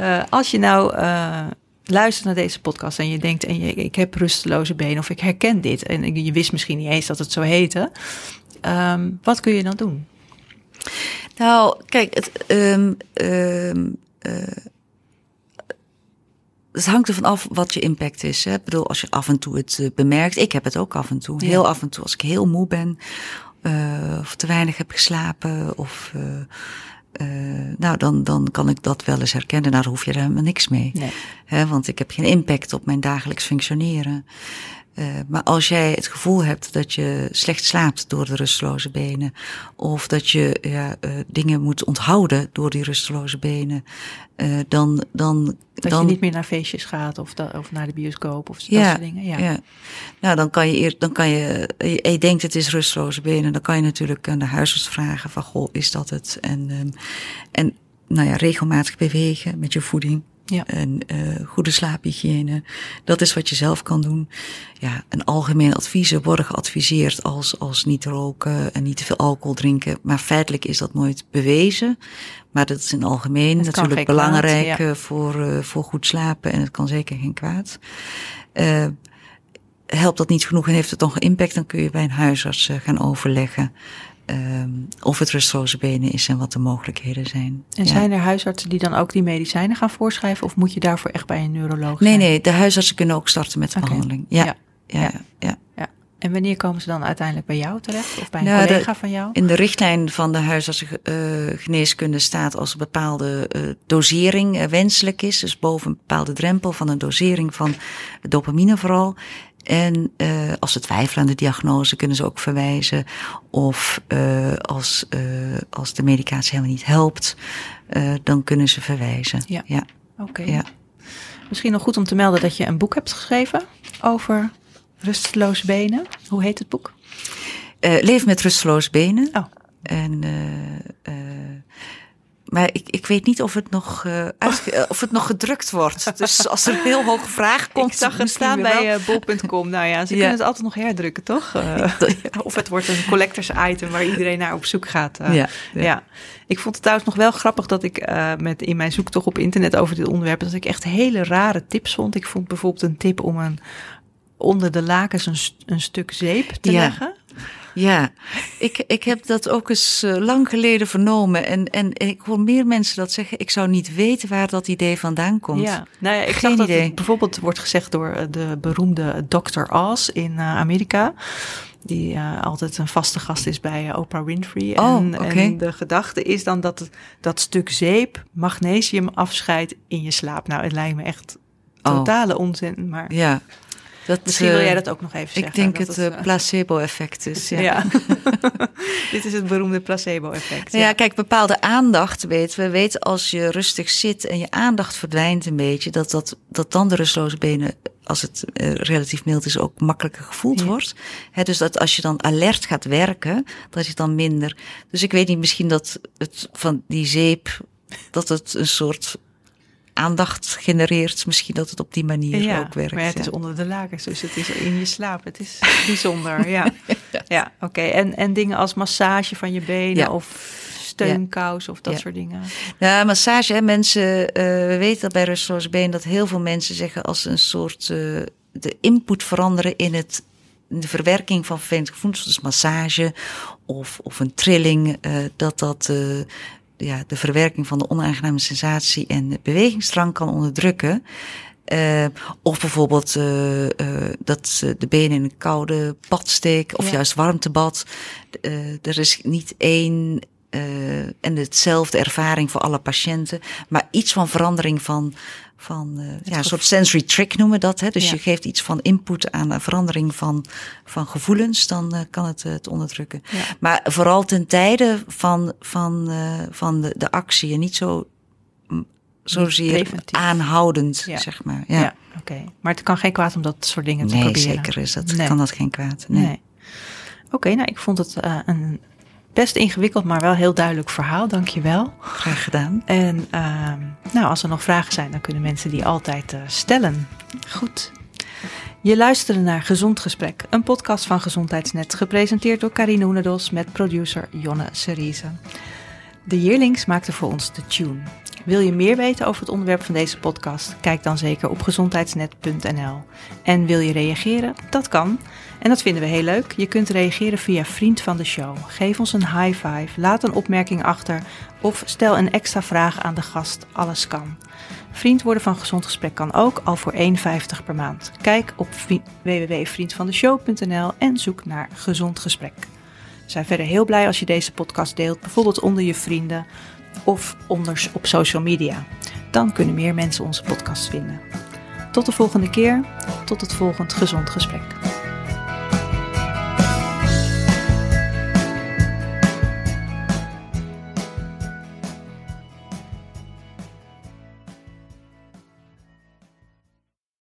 Speaker 1: uh, als je nou uh, luistert naar deze podcast en je denkt, en je, ik heb rusteloze benen of ik herken dit en je wist misschien niet eens dat het zo heette. Um, wat kun je dan doen?
Speaker 2: Nou, kijk, het, um, um, uh, het hangt ervan af wat je impact is. Hè? Ik bedoel, als je af en toe het uh, bemerkt. Ik heb het ook af en toe. Ja. Heel af en toe als ik heel moe ben. Uh, of te weinig heb geslapen. Of nou, dan, dan kan ik dat wel eens herkennen. Nou, daar hoef je helemaal niks mee.
Speaker 1: Nee.
Speaker 2: Hè? Want ik heb geen impact op mijn dagelijks functioneren. Uh, maar als jij het gevoel hebt dat je slecht slaapt door de rusteloze benen, of dat je ja, uh, dingen moet onthouden door die rusteloze benen, uh, dan, dan.
Speaker 1: Dat
Speaker 2: dan,
Speaker 1: je niet meer naar feestjes gaat of, da, of naar de bioscoop of
Speaker 2: ja,
Speaker 1: dat soort dingen. Ja.
Speaker 2: ja. Nou, dan kan je eer, dan kan je, je, je denkt het is rusteloze benen, dan kan je natuurlijk aan de huisarts vragen van goh, is dat het? En, um, en nou ja, regelmatig bewegen met je voeding.
Speaker 1: Ja.
Speaker 2: En uh, goede slaaphygiëne. Dat is wat je zelf kan doen. Ja, en algemene adviezen worden geadviseerd als, als niet roken en niet te veel alcohol drinken. Maar feitelijk is dat nooit bewezen. Maar dat is in algemeen
Speaker 1: het
Speaker 2: natuurlijk belangrijk
Speaker 1: kwaad, ja.
Speaker 2: voor, uh, voor goed slapen. En het kan zeker geen kwaad. Uh, helpt dat niet genoeg en heeft het nog impact, dan kun je bij een huisarts gaan overleggen. Um, of het rusteloze benen is en wat de mogelijkheden zijn.
Speaker 1: En ja. zijn er huisartsen die dan ook die medicijnen gaan voorschrijven? Of moet je daarvoor echt bij een neuroloog
Speaker 2: Nee,
Speaker 1: zijn?
Speaker 2: nee, de huisartsen kunnen ook starten met de
Speaker 1: okay.
Speaker 2: behandeling. Ja.
Speaker 1: Ja.
Speaker 2: Ja. Ja.
Speaker 1: En wanneer komen ze dan uiteindelijk bij jou terecht? Of bij een
Speaker 2: Nou,
Speaker 1: collega
Speaker 2: de-
Speaker 1: van jou?
Speaker 2: In de richtlijn van de huisartsengeneeskunde staat als een bepaalde uh, dosering uh, wenselijk is. Dus boven een bepaalde drempel van een dosering van dopamine vooral. En uh, als ze twijfelen aan de diagnose kunnen ze ook verwijzen. Of uh, als, uh, als de medicatie helemaal niet helpt, dan kunnen ze verwijzen.
Speaker 1: Ja.
Speaker 2: ja.
Speaker 1: Oké. Okay.
Speaker 2: ja.
Speaker 1: Misschien nog goed om te melden dat je een boek hebt geschreven over rusteloze benen. Hoe heet het boek?
Speaker 2: Leef met rusteloze benen.
Speaker 1: Oh.
Speaker 2: En maar ik, ik weet niet of het nog, uh, uit, of het nog gedrukt wordt. Dus als er een heel hoge vraag komt.
Speaker 1: Ik zag het staan bij uh, bol.com. Nou ja, ze ja. kunnen het altijd nog herdrukken, toch? Uh, of het wordt een collectors item waar iedereen naar op zoek gaat.
Speaker 2: Ja, ja.
Speaker 1: ja, Ik vond het trouwens nog wel grappig dat ik met in mijn zoektocht op internet over dit onderwerp... dat ik echt hele rare tips vond. Ik vond bijvoorbeeld een tip om een, onder de lakens een, een stuk zeep te
Speaker 2: ja.
Speaker 1: leggen.
Speaker 2: Ja, ik, ik heb dat ook eens uh, lang geleden vernomen. En, en ik hoor meer mensen dat zeggen. Ik zou niet weten waar dat idee vandaan komt.
Speaker 1: Ja, nou ja, ik
Speaker 2: Geen
Speaker 1: zag dat
Speaker 2: idee.
Speaker 1: het bijvoorbeeld wordt gezegd door eh, de beroemde Dr. Oz in uh, Amerika. Die uh, altijd een vaste gast is bij uh, Oprah Winfrey.
Speaker 2: Oh,
Speaker 1: en,
Speaker 2: okay.
Speaker 1: en de gedachte is dan dat het, dat stuk zeep magnesium afscheidt in je slaap. Nou, het lijkt me echt totale oh. onzin. Maar
Speaker 2: ja.
Speaker 1: Dat, Misschien wil jij dat ook nog even zeggen.
Speaker 2: Ik denk het, het uh, placebo-effect is. Ja.
Speaker 1: ja. Dit is het beroemde placebo-effect.
Speaker 2: Ja. ja. kijk, bepaalde aandacht weten we. weten als je rustig zit en je aandacht verdwijnt een beetje, dat, dat, dat dan de rustloze benen, als het uh, relatief mild is, ook makkelijker gevoeld ja. wordt. He, dus dat als je dan alert gaat werken, dat je dan minder. Dus ik weet niet, misschien dat het van die zeep, dat het een soort aandacht genereert. Misschien dat het op die manier
Speaker 1: ja,
Speaker 2: ook werkt.
Speaker 1: Maar ja, het is onder de lakens, dus het is in je slaap. Het is bijzonder, ja. ja, oké. Okay. En, en dingen als massage van je benen of steunkous of dat soort dingen.
Speaker 2: Ja, massage, hè, mensen, uh, we weten dat bij Rust Been dat heel veel mensen zeggen als een soort uh, de input veranderen in het de verwerking van vervelend gevoelens, dus massage of, of een trilling, uh, dat dat ja, de verwerking van de onaangename sensatie en de bewegingsdrang kan onderdrukken. Uh, of bijvoorbeeld uh, uh, dat ze de benen in een koude bad steken, of ja. juist warmtebad. er is niet één en hetzelfde ervaring voor alle patiënten, maar iets van verandering van van uh, ja, een soort sensory trick noemen we dat. Hè? Dus ja. je geeft iets van input aan een verandering van, van gevoelens, dan uh, kan het het onderdrukken. Ja. Maar vooral ten tijde van, van, van de, de actie en niet zo zozeer aanhoudend, ja. zeg maar. Ja, ja
Speaker 1: oké. Okay. Maar het kan geen kwaad om dat soort dingen te
Speaker 2: nee,
Speaker 1: proberen.
Speaker 2: Nee, zeker is dat. Nee. Kan dat geen kwaad. Nee. nee.
Speaker 1: Oké, okay, nou ik vond het uh, een best ingewikkeld, maar wel heel duidelijk verhaal. Dank je wel.
Speaker 2: Graag gedaan.
Speaker 1: En uh, nou, als er nog vragen zijn, dan kunnen mensen die altijd uh, stellen.
Speaker 2: Goed.
Speaker 1: Je luisterde naar Gezond Gesprek, een podcast van Gezondheidsnet, gepresenteerd door Karine Hoenedos met producer Jonne Serize. De Yearlings maakte voor ons de tune. Wil je meer weten over het onderwerp van deze podcast? Kijk dan zeker op gezondheidsnet.nl. En wil je reageren? Dat kan. En dat vinden we heel leuk. Je kunt reageren via Vriend van de Show. Geef ons een high five, laat een opmerking achter of stel een extra vraag aan de gast. Alles kan. Vriend worden van Gezond Gesprek kan ook al voor 1,50 per maand. Kijk op www.vriendvandeshow.nl en zoek naar Gezond Gesprek. We zijn verder heel blij als je deze podcast deelt, bijvoorbeeld onder je vrienden of onder op social media. Dan kunnen meer mensen onze podcast vinden. Tot de volgende keer, tot het volgend gezond gesprek.